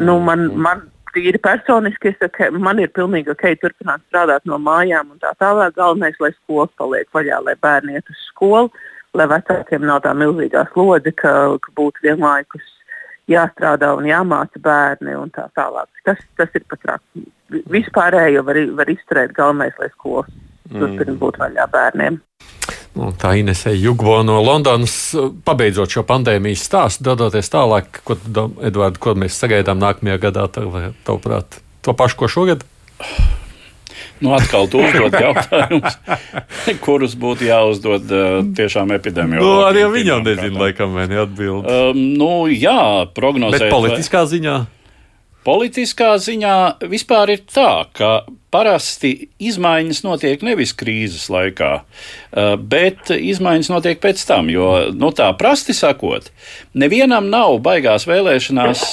Nu, man, man tīri personiski, es saku, man ir pilnīgi ok turpināt strādāt no mājām un tā tālāk. Galvenais, lai skola paliek vaļā, lai bērni iet uz skolu, lai vecākiem nav tā milzīgā slodze, ka, ka būtu vienlaikus jāstrādā un jāmāca bērni un tā tālāk. Tas, tas ir pat traki. Vispārējo var, var izturēt galvenais, lai skolas mm. turpina būt vaļā bērniem. Un tā Inesē Jugbo no Londonas, pabeidzot šo pandēmijas stāstu, dodoties tālāk, ko, Edvard, ko mēs sagaidām nākamajā gadā, tavuprāt, to pašu, ko šogad? Nu, atkal tu uzdod jautājumus, kurus būtu jāuzdod uh, tiešām epidēmijā. Nu, arī viņam nezinu, laikam, vai neatbild. Um, nu, jā, prognozēt. Bet politiskā ziņā? Politiskā ziņā vispār ir tā, ka parasti izmaiņas notiek nevis krīzes laikā, uh, bet izmaiņas notiek pēc tam. Jo, nu tā prasti sakot, nevienam nav baigās vēlēšanās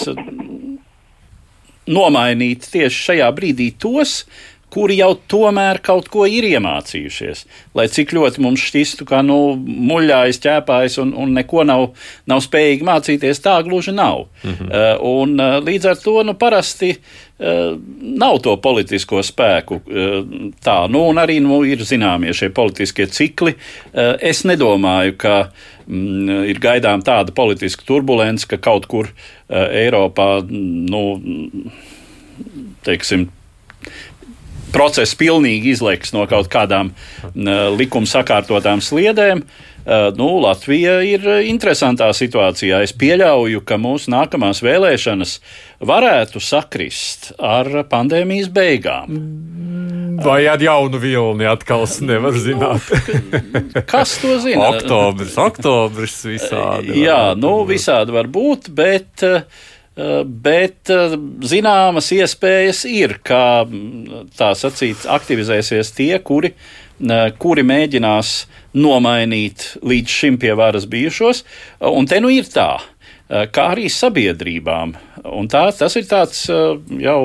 nomainīt tieši šajā brīdī tos, kuri jau tomēr kaut ko ir iemācījušies. Lai cik ļoti mums šķistu, ka nu, muļājas, ķēpājas un, un neko nav, nav spējīgi mācīties, tā gluži nav. Mm -hmm. uh, un, uh, līdz ar to nu, parasti uh, nav to politisko spēku. Tā, nu, un arī nu, ir zināmie šie politiskie cikli. Es nedomāju, ka mm, ir gaidām tāda politiska turbulence, ka kaut kur Eiropā, nu, teiksim, process pilnīgi izlaiks no kaut kādām likuma sakārtotām sliedēm. Nu, Latvija ir interesantā situācijā. Es pieļauju, ka mūsu nākamās vēlēšanas varētu sakrist ar pandēmijas beigām. Vai ar jaunu vilni atkal nevar zināt? Kas to zina? oktobris, oktobris visādi. Jā, nu visādi var būt, bet uh, bet eh, zināmas iespējas ir, ka mm, tā sacīt, aktivizēsies tie, kuri, eh, kuri mēģinās nomainīt līdz šim pie varas bijušos. Un te nu ir tā, kā arī sabiedrībām. Un tā, tas ir tāds jau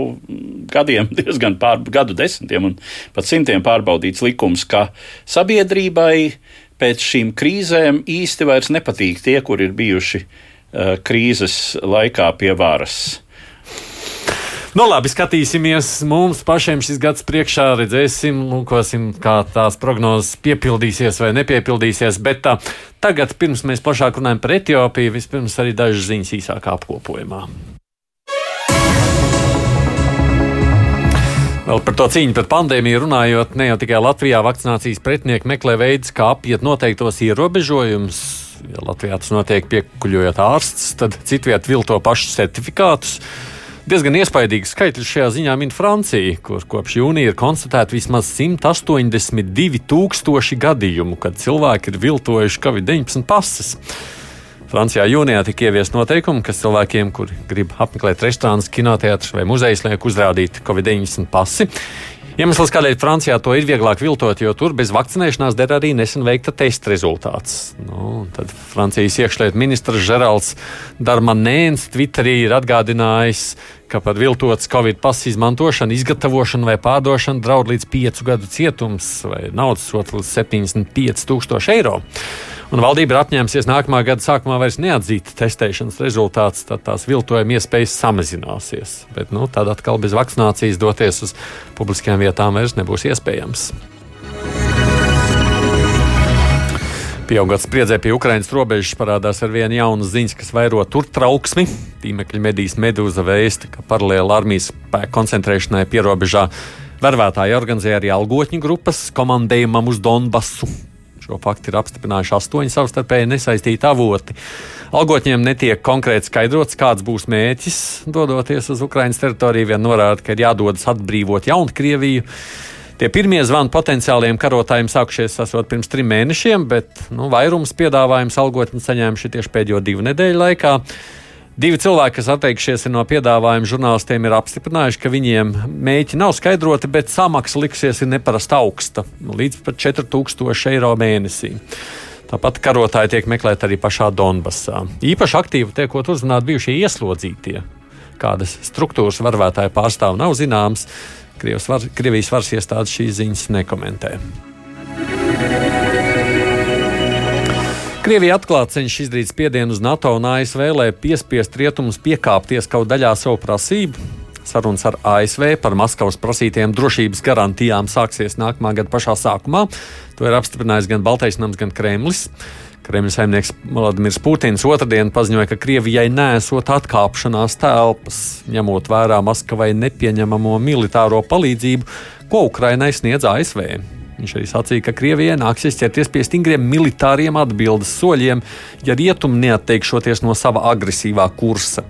gadiem, diezgan pār, gadu desmitiem un pat simtiem pārbaudīts likums, ka sabiedrībai pēc šīm krīzēm īsti vairs nepatīk tie, kur ir bijuši uh, Eh, krīzes laikā pie varas. Nu, labi, skatīsimies. Mums pašiem šis gads priekšā redzēsim, lūkosim, kā tās prognozes piepildīsies vai nepiepildīsies. Bet tā, tagad, pirms mēs plašāk runājam par Etiopiju, vispirms arī dažas ziņas īsākā apkopojumā. Vēl par to cīņu pret pandēmiju runājot, ne jau tikai Latvijā vakcinācijas pretinieki meklē veidus, kā apiet noteiktos ierobežojumus ja Latvijā tas notiek piekuļojot ārsts, tad citviet vilto pašus certifikātus. Diezgan iespaidīgs skaitlis šajā ziņā min Francija, kur kopš jūnija ir konstatēti vismaz 182 tūkstoši gadījumu, kad cilvēki ir viltojuši Covid-19 pases. Francijā jūnijā tika ieviest noteikumi, ka cilvēkiem, kuri grib apmeklēt restorānus, kinoteātrus vai muzejus, liek uzrādīt Covid-19 pasi. Iemesls, kādēļ Francijā to ir vieglāk viltot, jo tur bez vakcinēšanās der arī nesen veikta testa rezultāts. Nu, tad Francijas iekšlietu ministrs Žerāls Darmanēns Twitterī ir atgādinājis, ka par viltotas Covid pasu izmantošanu, izgatavošanu vai pārdošanu draud līdz 5 gadu cietums vai naudas sots līdz 75 tūkstoši eiro un valdība ir apņēmusies nākamā gada sākumā vairs neatzīt testēšanas rezultātus, tad tās viltojuma iespējas samazināsies. Bet nu, tad atkal bez vakcinācijas doties uz publiskajām vietām vairs nebūs iespējams. Pieaugot spriedzē pie Ukraiņas robežas parādās ar vienu jaunu ziņu, kas vairo tur trauksmi. Tīmekļa medijas medūza vēsta, ka paralēli armijas spēku koncentrēšanai pierobežā vervētāji organizēja arī algotņu grupas komandējumam uz Donbasu. Šo faktu ir apstiprinājuši astoņi savstarpēji nesaistīti avoti. Algotņiem netiek konkrēti skaidrots, kāds būs mērķis dodoties uz Ukraiņas teritoriju. Vien norāda, ka ir jādodas atbrīvot Jaunkrieviju. Tie pirmie zvani potenciāliem karotājiem sākušies esot pirms trim mēnešiem, bet nu, vairums piedāvājums algotņi saņēmuši tieši pēdējo divu nedēļu laikā. Divi cilvēki, kas atteikšies no piedāvājuma žurnālistiem, ir apstiprinājuši, ka viņiem mēķi nav skaidroti, bet samaksa liksies neparasti augsta - līdz pat 4000 eiro mēnesī. Tāpat karotāji tiek meklēti arī pašā Donbassā. Īpaši aktīvi tiekot uzrunāti bijušie ieslodzītie. Kādas struktūras varvētāji pārstāv nav zināmas. Var, Krievijas varas iestādes šīs ziņas nekomentē. Krievija atklāti cenšas izdarīt spiedienu uz NATO un ASV, lai piespiest rietumus piekāpties kaut daļā savu prasību. Sarunas ar ASV par Maskavas prasītajām drošības garantijām sāksies nākamā gada pašā sākumā. To ir apstiprinājis gan Baltais nams, gan Kremlis. Kremļa saimnieks Vladimirs Putins otrdien paziņoja, ka Krievijai nesot atkāpšanās telpas, ņemot vērā Maskavai nepieņemamo militāro palīdzību, ko Ukrainai sniedz ASV. Viņš arī sacīja, ka Krievijai nāksies ķerties pie stingriem militāriem atbildes soļiem, ja rietumi neatteikšoties no sava agresīvā kursa.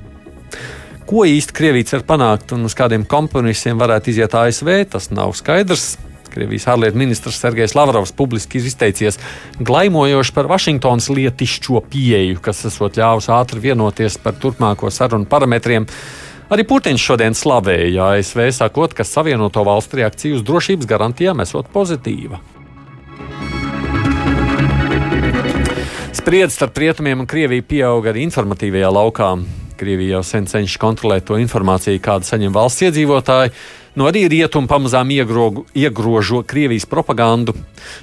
Ko īsti Krievija cer panākt un uz kādiem kompromisiem varētu iziet ASV, tas nav skaidrs. Krievijas ārlietu ministrs Sergejs Lavrovs publiski ir izteicies glaimojoši par Vašingtonas lietišķo pieeju, kas esot ļāvusi ātri vienoties par turpmāko sarunu parametriem. Arī Putins šodien slavēja ASV, sakot, ka Savienoto Valstu reakcija uz drošības garantijām esot pozitīva. Spriedzi starp rietumiem un Krieviju pieauga arī informatīvajā laukā. Krievija jau sen cenšas kontrolēt to informāciju, kādu saņem valsts iedzīvotāji. No arī rietumi pamazām iegrogu, iegrožo Krievijas propagandu.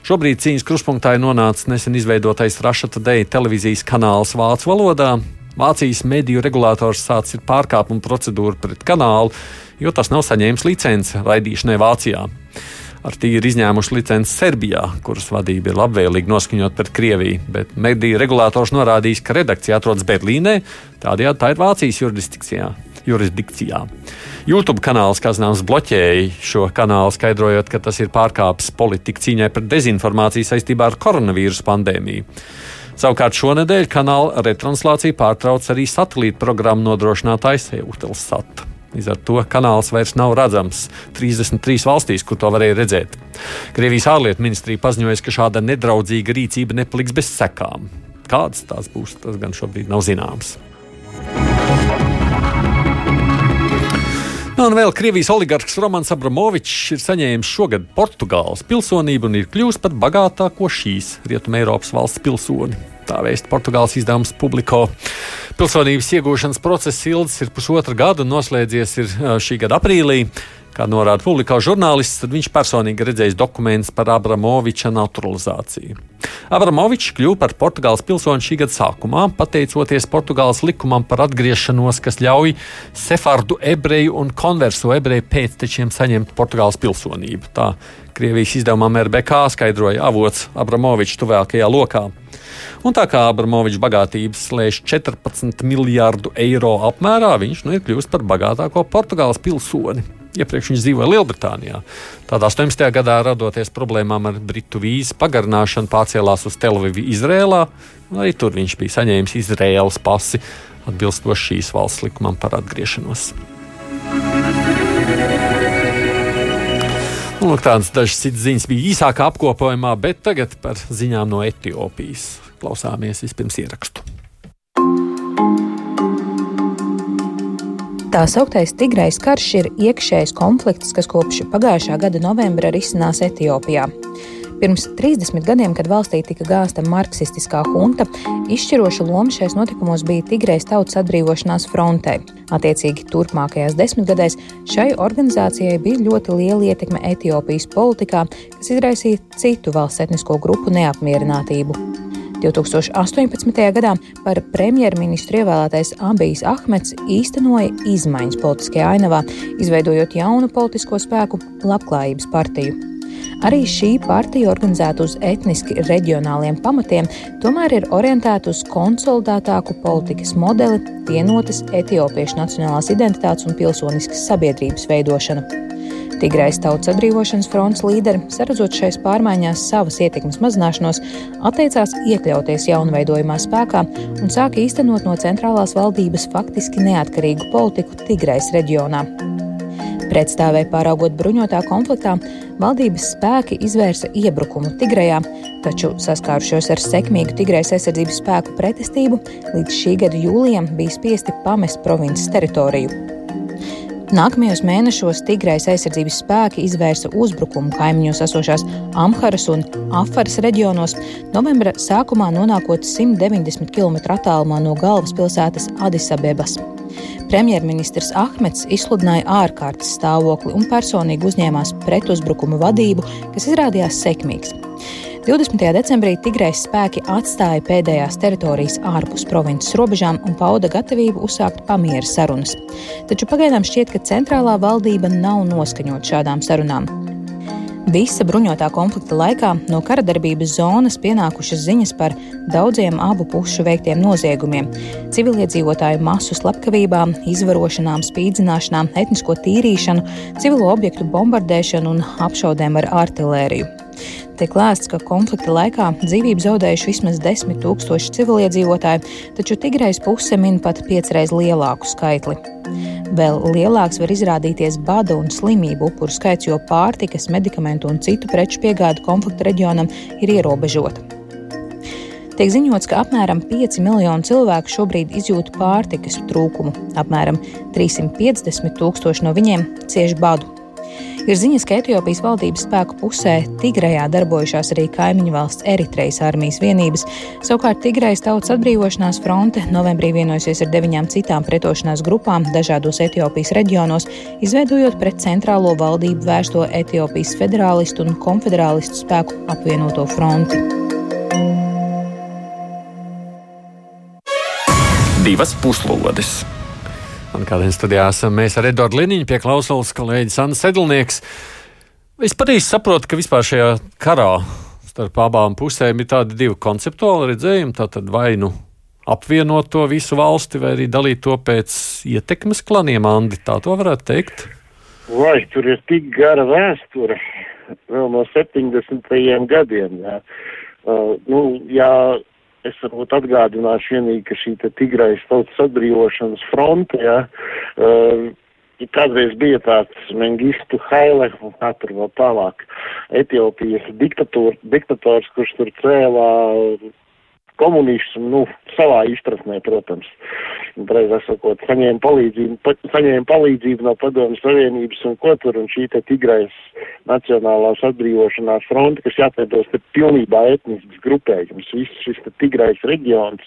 Šobrīd cīņas kruspunktā ir nonācis nesen izveidotais Russia Today televīzijas kanāls vācu valodā. Vācijas mediju regulators sācis pārkāpuma procedūru pret kanālu, jo tas nav saņēmis licenci raidīšanai Vācijā. Ar tīri ir izņēmuši licenci Serbijā, kuras vadība ir labvēlīgi noskaņot pret Krieviju, bet mediju regulators norādījis, ka redakcija atrodas Berlīnē, tādējādi tā ir Vācijas jurisdikcijā. jurisdikcijā. YouTube kanāls, kā zināms, bloķēja šo kanālu, skaidrojot, ka tas ir pārkāpis politiku cīņai pret dezinformāciju saistībā ar koronavīrusu pandēmiju. Savukārt šonadēļ kanāla retranslāciju pārtrauc arī satelīta programmu nodrošinātājs Eutelsat. Līdz ar to kanāls vairs nav redzams 33 valstīs, kur to varēja redzēt. Krievijas ārlietu ministrija paziņoja, ka šāda nedraudzīga rīcība nepaliks bez sekām. Kādas tās būs, tas gan šobrīd nav zināms. Nu, un vēl Krievijas oligarks Romans Abramovičs ir saņēmis šogad Portugāles pilsonību un ir kļuvis par bagātāko šīs Rietumē Eiropas valsts pilsoni. Tā vēsta Portugāles izdevums Publiko. Pilsonības iegūšanas process ilgs ir pusotra gada un noslēdzies šī gada aprīlī. Kā norāda publikā žurnālists, tad viņš personīgi redzējis dokumentus par Abramoviča naturalizāciju. Abramovičs kļuva par Portugāles pilsoni šī gada sākumā, pateicoties Portugāles likumam par atgriešanos, kas ļauj sefardu ebreju un konverso ebreju pēctečiem saņemt Portugāles pilsonību. Tā Krievijas izdevumam RBK skaidroja avots Abramoviča tuvākajā lokā. Un tā kā Abramovičs bagātības slēdz 14 miljārdu eiro apmērā, viņš nu ir kļuvis par bagātāko Portugāles pilsoni. Iepriekš viņš dzīvoja Lielbritānijā. Tādā 18. gadā, radoties problēmām ar britu vīzu pagarināšanu, pārcēlās uz Televīvu, Izrēlā. Arī tur viņš bija saņēmis Izraēlas pasi, atbilstoši šīs valsts likumam par atgriešanos. Nu, tādas dažas citas ziņas bija īsākā apkopojumā, bet tagad par ziņām no Etiopijas. Klausāmies vispirms ierakstu. Tā sauktais Tigrais karš ir iekšējs konflikts, kas kopš pagājušā gada novembra risinās Etiopijā. Pirms 30 gadiem, kad valstī tika gāzta marksistiskā hunta, izšķiroša loma šais notikumos bija Tigrejas tautas atbrīvošanās frontē. Attiecīgi, turpmākajās desmitgadēs šai organizācijai bija ļoti liela ietekme Etiopijas politikā, kas izraisīja citu valsts etnisko grupu neapmierinātību. 2018. gadā par premjerministru ievēlētais Abijs Ahmets īstenoja izmaiņas politiskajā ainavā, izveidojot jaunu politisko spēku Labklājības partiju. Arī šī partija organizēta uz etniski reģionāliem pamatiem, tomēr ir orientēta uz konsolidētāku politikas modeli, vienotas etiopiešu nacionālās identitātes un pilsoniskas sabiedrības veidošanu. Tigrais tautas atbrīvošanas fronts līderi, saredzot šais pārmaiņās savas ietekmes mazināšanos, atteicās iekļauties jaunveidojumā spēkā un sāka īstenot no centrālās valdības faktiski neatkarīgu politiku Tigrais reģionā. Pretstāvēja pāraugot bruņotā konfliktā, valdības spēki izvērsa iebrukumu Tigrejā, taču saskārušos ar sekmīgu Tigrejas aizsardzības spēku pretestību, līdz šī gada jūlijam bija spiesti pamest provinces teritoriju. Nākamajos mēnešos Tigrais aizsardzības spēki izvērsa uzbrukumu kaimiņos esošās Amharas un Afaras reģionos, novembra sākumā nonākot 190 km attālumā no galvaspilsētas Adisabebas. Premjerministrs Ahmets izsludināja ārkārtas stāvokli un personīgi uzņēmās pretuzbrukuma vadību, kas izrādījās sekmīgs. 20. decembrī Tigrais spēki atstāja pēdējās teritorijas ārpus provinces robežām un pauda gatavību uzsākt pamiera sarunas. Taču pagaidām šķiet, ka centrālā valdība nav noskaņota šādām sarunām. Visa bruņotā konflikta laikā no kara darbības zonas pienākušas ziņas par daudziem abu pušu veiktiem noziegumiem - civiliedzīvotāju masu slepkavībām, izvarošanām, spīdzināšanām, etnisko tīrīšanu, civilo objektu bombardēšanu un apšaudēm ar artilēriju. Tiek lēsts, ka konflikta laikā dzīvību zaudējuši vismaz desmit tūkstoši civiliedzīvotāji, taču Tigrais puse min pat piecreiz lielāku skaitli. Vēl lielāks var izrādīties bada un slimību upuru skaits, jo pārtikas, medikamentu un citu preču piegāde konflikta reģionam ir ierobežota. Tiek ziņots, ka apmēram 5 miljoni cilvēku šobrīd izjūt pārtikas trūkumu. Apmēram 350 tūkstoši no viņiem cieši badu. Ir ziņas, ka Etiopijas valdības spēku pusē Tigrejā darbojušās arī kaimiņu valsts Eritrejas armijas vienības. Savukārt Tigrejas tautas atbrīvošanās fronte novembrī vienojusies ar deviņām citām pretošanās grupām dažādos Etiopijas reģionos, izveidojot pret centrālo valdību vērsto Etiopijas federālistu un konfederālistu spēku apvienoto fronti. Divas puslodes! Un kādien studijā esam mēs ar Eduardu Liniņu, pie klausulas kolēģis Anna Sedlnieks. Es pareizi saprotu, ka vispār šajā karā starp abām pusēm ir tādi divi konceptuāli redzējumi. Tātad vai nu apvienot to visu valsti, vai arī dalīt to pēc ietekmes klaniem, Andi. Tā to varētu teikt. Vai tur ir tik gara vēsture, vēl no 70. gadiem. Jā. Uh, nu, jā, Es varbūt atgādināšu vienīgi, ka šī Tigrais tautas atbrīvošanas fronte, ja, uh, kādreiz bija tāds Mengistu Haile, un kā tur vēl tālāk, Etiopijas diktators, kurš tur cēlā komunismu, nu, savā izpratnē, protams. Pareizāk sakot, saņēma palīdzību, pa, saņēma palīdzību no Padomju Savienības un ko tur, un šī te Tigrais Nacionālās atbrīvošanās fronte, kas jāpiedos te pilnībā etnisks grupējums, viss šis te Tigrais reģions,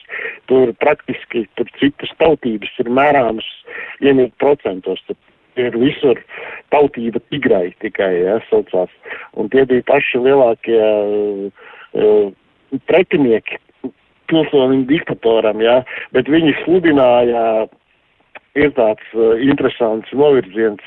tur praktiski, tur citas tautības ir mērāmas vienīgi procentos, tur ir visur tautība tigrai tikai, ja, saucās. Un tie bija paši lielākie uh, pretinieki, pilsonim diktatoram, jā, bet viņi sludināja, ir tāds uh, interesants novirziens,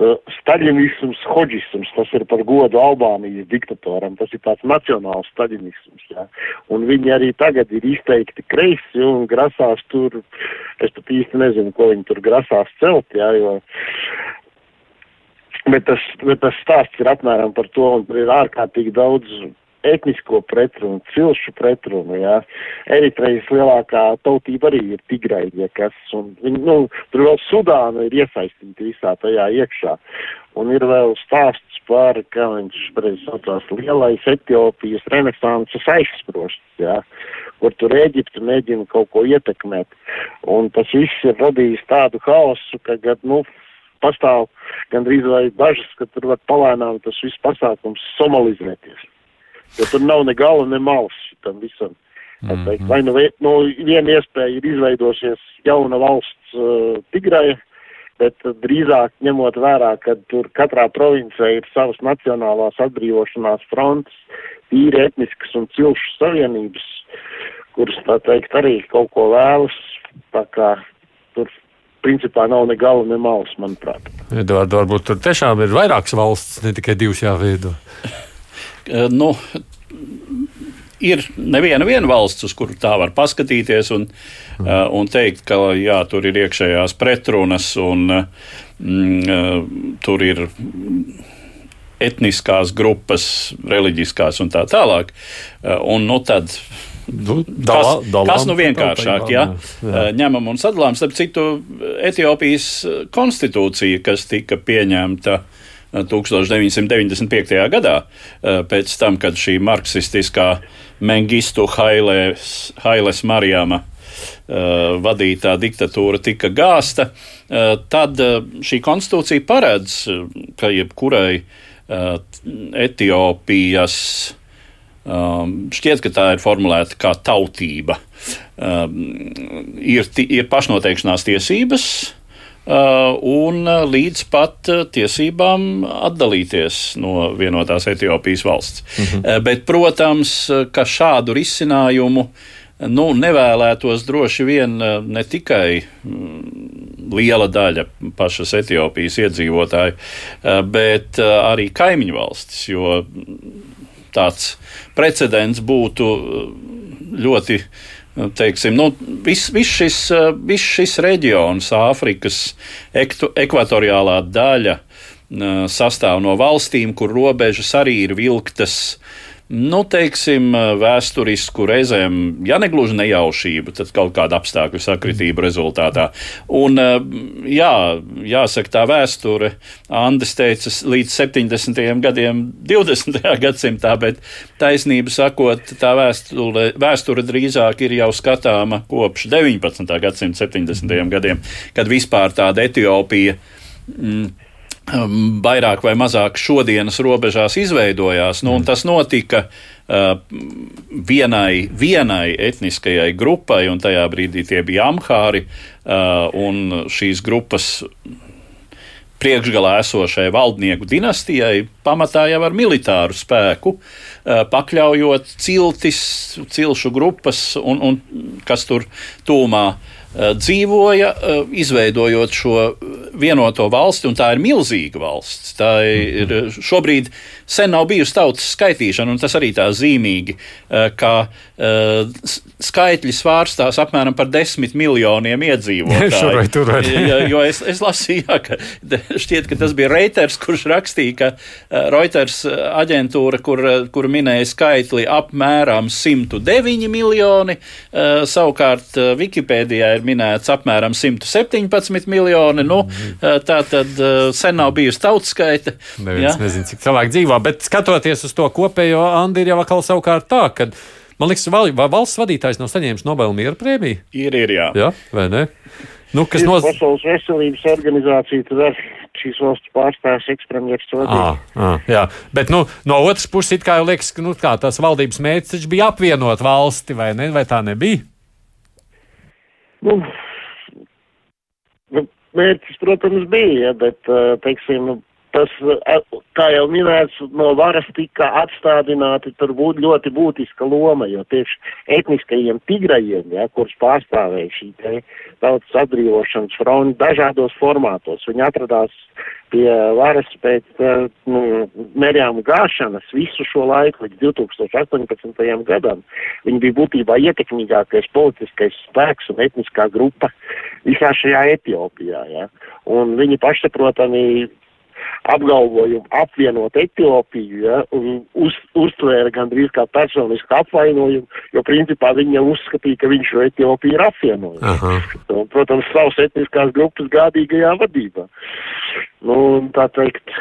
uh, staļinisms, hoģisms, tas ir par godu Albānijas diktatoram, tas ir tāds nacionāls staļinisms, jā, un viņi arī tagad ir izteikti kreisi un grasās tur, es pat īsti nezinu, ko viņi tur grasās celt, jā, jo Bet tas, bet tas stāsts ir apmēram par to, un ir ārkārtīgi daudz etnisko pretrunu, cilšu pretrunu, jā. Eritrejas lielākā tautība arī ir tigraidie, kas, un nu, tur vēl Sudāna ir iesaistīta visā tajā iekšā. Un ir vēl stāsts par, kā viņš pareizi saucās, lielais Etiopijas renesanses aizsprosts, jā, kur tur Eģipte mēģina kaut ko ietekmēt. Un tas viss ir radījis tādu haosu, ka, kad, nu, pastāv gandrīz vai bažas, ka tur var palēnām tas viss pasākums somalizēties jo tur nav ne gala, ne malas tam visam. Mm -hmm. Vai nu no viena iespēja ir izveidosies jauna valsts uh, Tigraja, bet drīzāk ņemot vērā, ka tur katrā provincē ir savas nacionālās atbrīvošanās frontes, tīri etniskas un cilšu savienības, kuras, tā teikt, arī kaut ko vēlas, tā kā tur principā nav ne gala, ne malas, manuprāt. Eduards, varbūt tur tiešām ir vairākas valsts, ne tikai divas jāveido. Eh, nu, ir neviena valsts, uz kuru tā var paskatīties un, mm. un teikt, ka jā, tur ir iekšējās pretrunas un mm, tur ir etniskās grupas, reliģiskās un tā tālāk. Un, nu, tad, Nu, dalā, kas, dalām, kas nu vienkāršāk, ja? jā. ņemam un sadalām, starp citu, Etiopijas konstitūcija, kas tika pieņemta uh, 1995. gadā, eh, pēc tam, kad šī marksistiskā Mengistu Hailes, Hailes Marijama Uh, vadītā diktatūra tika gāsta, uh, tad šī konstitūcija paredz, ka jebkurai Etiopijas šķiet, ka tā ir formulēta kā tautība. Ir, ir pašnoteikšanās tiesības, un uh, līdz pat uh, tiesībām atdalīties no vienotās Etiopijas valsts. Mm -hmm. Bet, protams, ka šādu risinājumu nu, nevēlētos droši vien ne tikai mm, liela daļa pašas Etiopijas iedzīvotāju, bet arī kaimiņu valstis, jo tāds precedents būtu ļoti. Teiksim, nu, viss vis šis, vis šis reģions, Āfrikas ekvatoriālā daļa, sastāv no valstīm, kur robežas arī ir vilktas nu, teiksim, vēsturisku reizēm, ja ne gluži nejaušību, tad kaut kāda apstākļu sakritība rezultātā. Un, jā, jāsaka, tā vēsture, Andris teica, līdz 70. gadiem, 20. gadsimtā, bet taisnību sakot, tā vēsture, vēsture drīzāk ir jau skatāma kopš 19. gadsimta 70. gadiem, kad vispār tāda Etiopija. Mm, vairāk vai mazāk šodienas robežās izveidojās. Nu, tas notika uh, vienai, vienai etniskajai grupai, un tajā brīdī tie bija amhāri, uh, un šīs grupas priekšgalā esošai valdnieku dinastijai pamatā jau ar militāru spēku, uh, pakļaujot ciltis, cilšu grupas, un, un kas tur tūmā uh, dzīvoja, eh, izveidojot šo vienoto valsti, un tā ir milzīga valsts. Tā ir mhm. šobrīd sen nav bijusi tautas skaitīšana, un tas arī tā zīmīgi, eh, ka skaitļi svārstās apmēram par desmit miljoniem iedzīvotāju. tur vai jo es, es lasīju, jā, ka šķiet, ka tas bija Reuters, kurš rakstīja, ka Reuters aģentūra, kur, kur minēja skaitli apmēram 109 miljoni, savukārt Wikipēdijā ir ir minēts apmēram 117 miljoni. Nu, mm. Tā tad sen nav bijusi tautskaita. Neviens ja? nezina, cik cilvēki dzīvo, bet skatoties uz to kopējo, Andi ir jau atkal savukārt tā, ka. Man liekas, vai valsts vadītājs nav saņēmis Nobela miera prēmiju? Ir, ir, jā. jā vai ne? Nu, kas noz... Pasaules veselības organizācija tad ar šīs valsts pārstāvs ekspremjeras vadīja. Jā, bet nu, no otras puses it kā jau liekas, ka nu, kā, tās valdības mērķis taču bija apvienot valsti, vai, ne? vai tā nebija? Nu, nu, mērķis, protams, bija, bet, teiksim, tas, kā jau minēts, no varas tika atstādināti tur būt ļoti būtiska loma, jo tieši etniskajiem tigrajiem, ja, kurus pārstāvēja šī te tautas atbrīvošanas fronti dažādos formātos, viņi atradās pie varas pēc nu, mērjām gāšanas visu šo laiku līdz 2018. gadam. Viņi bija būtībā ietekmīgākais politiskais spēks un etniskā grupa visā šajā Etiopijā. Ja. Un viņi pašsaprotami apgalvojumu apvienot Etiopiju, ja, un uz, uztvēra gandrīz kā personisku apvainojumu, jo principā viņi uzskatīja, ka viņš šo Etiopiju ir apvienojis. Un, protams, savas etniskās grupas gādīgajā vadībā. Nu, tā teikt,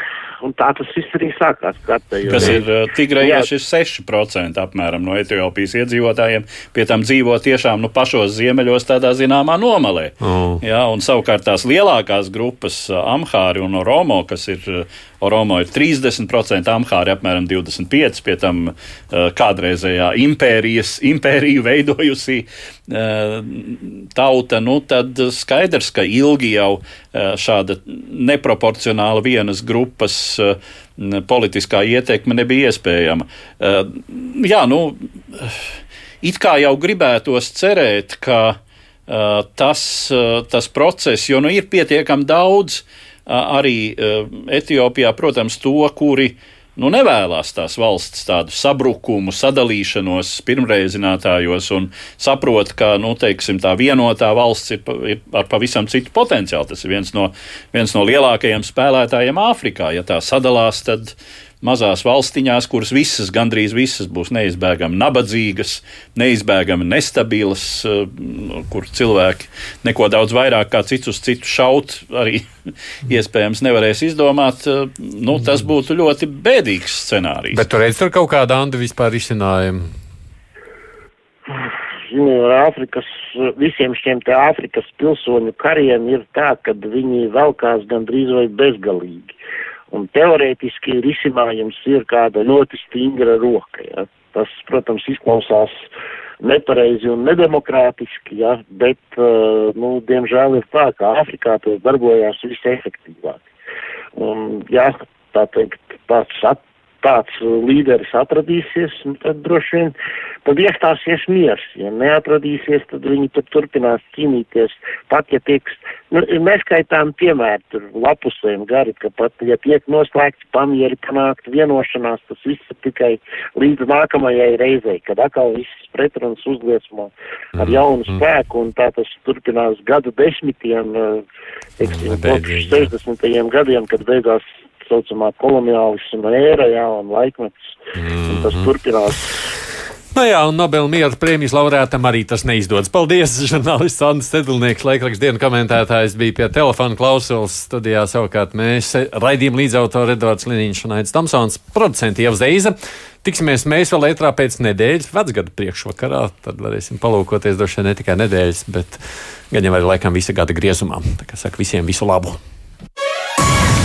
un tā tas viss arī sākās. Kārtējo. Kas ir uh, Tigrajās ir 6% apmēram no Etiopijas iedzīvotājiem, pie tam dzīvo tiešām nu, pašos ziemeļos tādā zināmā nomalē. Oh. Jā, un savukārt tās lielākās grupas, uh, Amhāri un Oromo, kas ir uh, Oromo ir 30%, Amhāri apmēram 25%, pie tam kādreizējā impērijas, impēriju veidojusi tauta, nu tad skaidrs, ka ilgi jau šāda neproporcionāla vienas grupas politiskā ietekme nebija iespējama. Jā, nu, it kā jau gribētos cerēt, ka tas, tas process, jo nu, ir pietiekami daudz uh, arī Etiopijā, protams, to, kuri nu, nevēlas tās valsts tādu sabrukumu, sadalīšanos pirmreizinātājos un saprot, ka nu, teiksim, tā vienotā valsts ir, ir ar pavisam citu potenciālu. Tas ir viens no, viens no lielākajiem spēlētājiem Āfrikā. Ja tā sadalās, tad mazās valstiņās, kuras visas, gandrīz visas būs neizbēgami nabadzīgas, neizbēgami nestabilas, eh, kur cilvēki neko daudz vairāk kā citus uz citu šaut, arī iespējams nevarēs izdomāt. Eh, nu, tas būtu ļoti bēdīgs scenārijs. Bet tur redz tur kaut kādu andu vispār izcinājumu. Ar Āfrikas, visiem šiem te Āfrikas pilsoņu kariem ir tā, ka viņi velkās gandrīz vai bezgalīgi. Un teorētiski risinājums ir kāda ļoti stingra roka. Ja. Tas, protams, izklausās nepareizi un nedemokrātiski, ja, bet, uh, nu, diemžēl ir tā, ka Āfrikā tas darbojās visefektīvāk. Un, ja, tā teikt, tāds at, tāds līderis atradīsies, tad droši vien tad iestāsies miers. Ja neatradīsies, tad viņi tur turpinās cīnīties. Pat, ja tiek, nu, neskaitām piemēru tur lapusēm gari, ka pat, ja tiek noslēgts pamieri, panākt vienošanās, tas viss ir tikai līdz nākamajai reizei, kad atkal viss pretrunas uzliesmo ar mm, jaunu mm. spēku, un tā tas turpinās gadu desmitiem, teiksim, kopš 60. gadiem, kad beigās saucamā koloniālisma ēra, jā, un laikmets, mm -hmm. un tas mhm. turpinās. Nu jā, un Nobela miera prēmijas laureātam arī tas neizdodas. Paldies! Žurnālists Andris Sedlnieks, laikraksta dienu komentētājs, bija pie telefona klausulas studijā. Savukārt mēs raidījām līdzautori Edvards Liniņš un Aits Tamsons, producenti Ieva Zeiza. Tiksimies mēs vēl ētrā pēc nedēļas, vecgada priekšvakarā. Tad varēsim palūkoties droši vien ne tikai nedēļas, bet gan jau arī laikam visa gada griezumā. Tā kā saka visiem visu labu!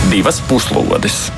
Divas puslodes.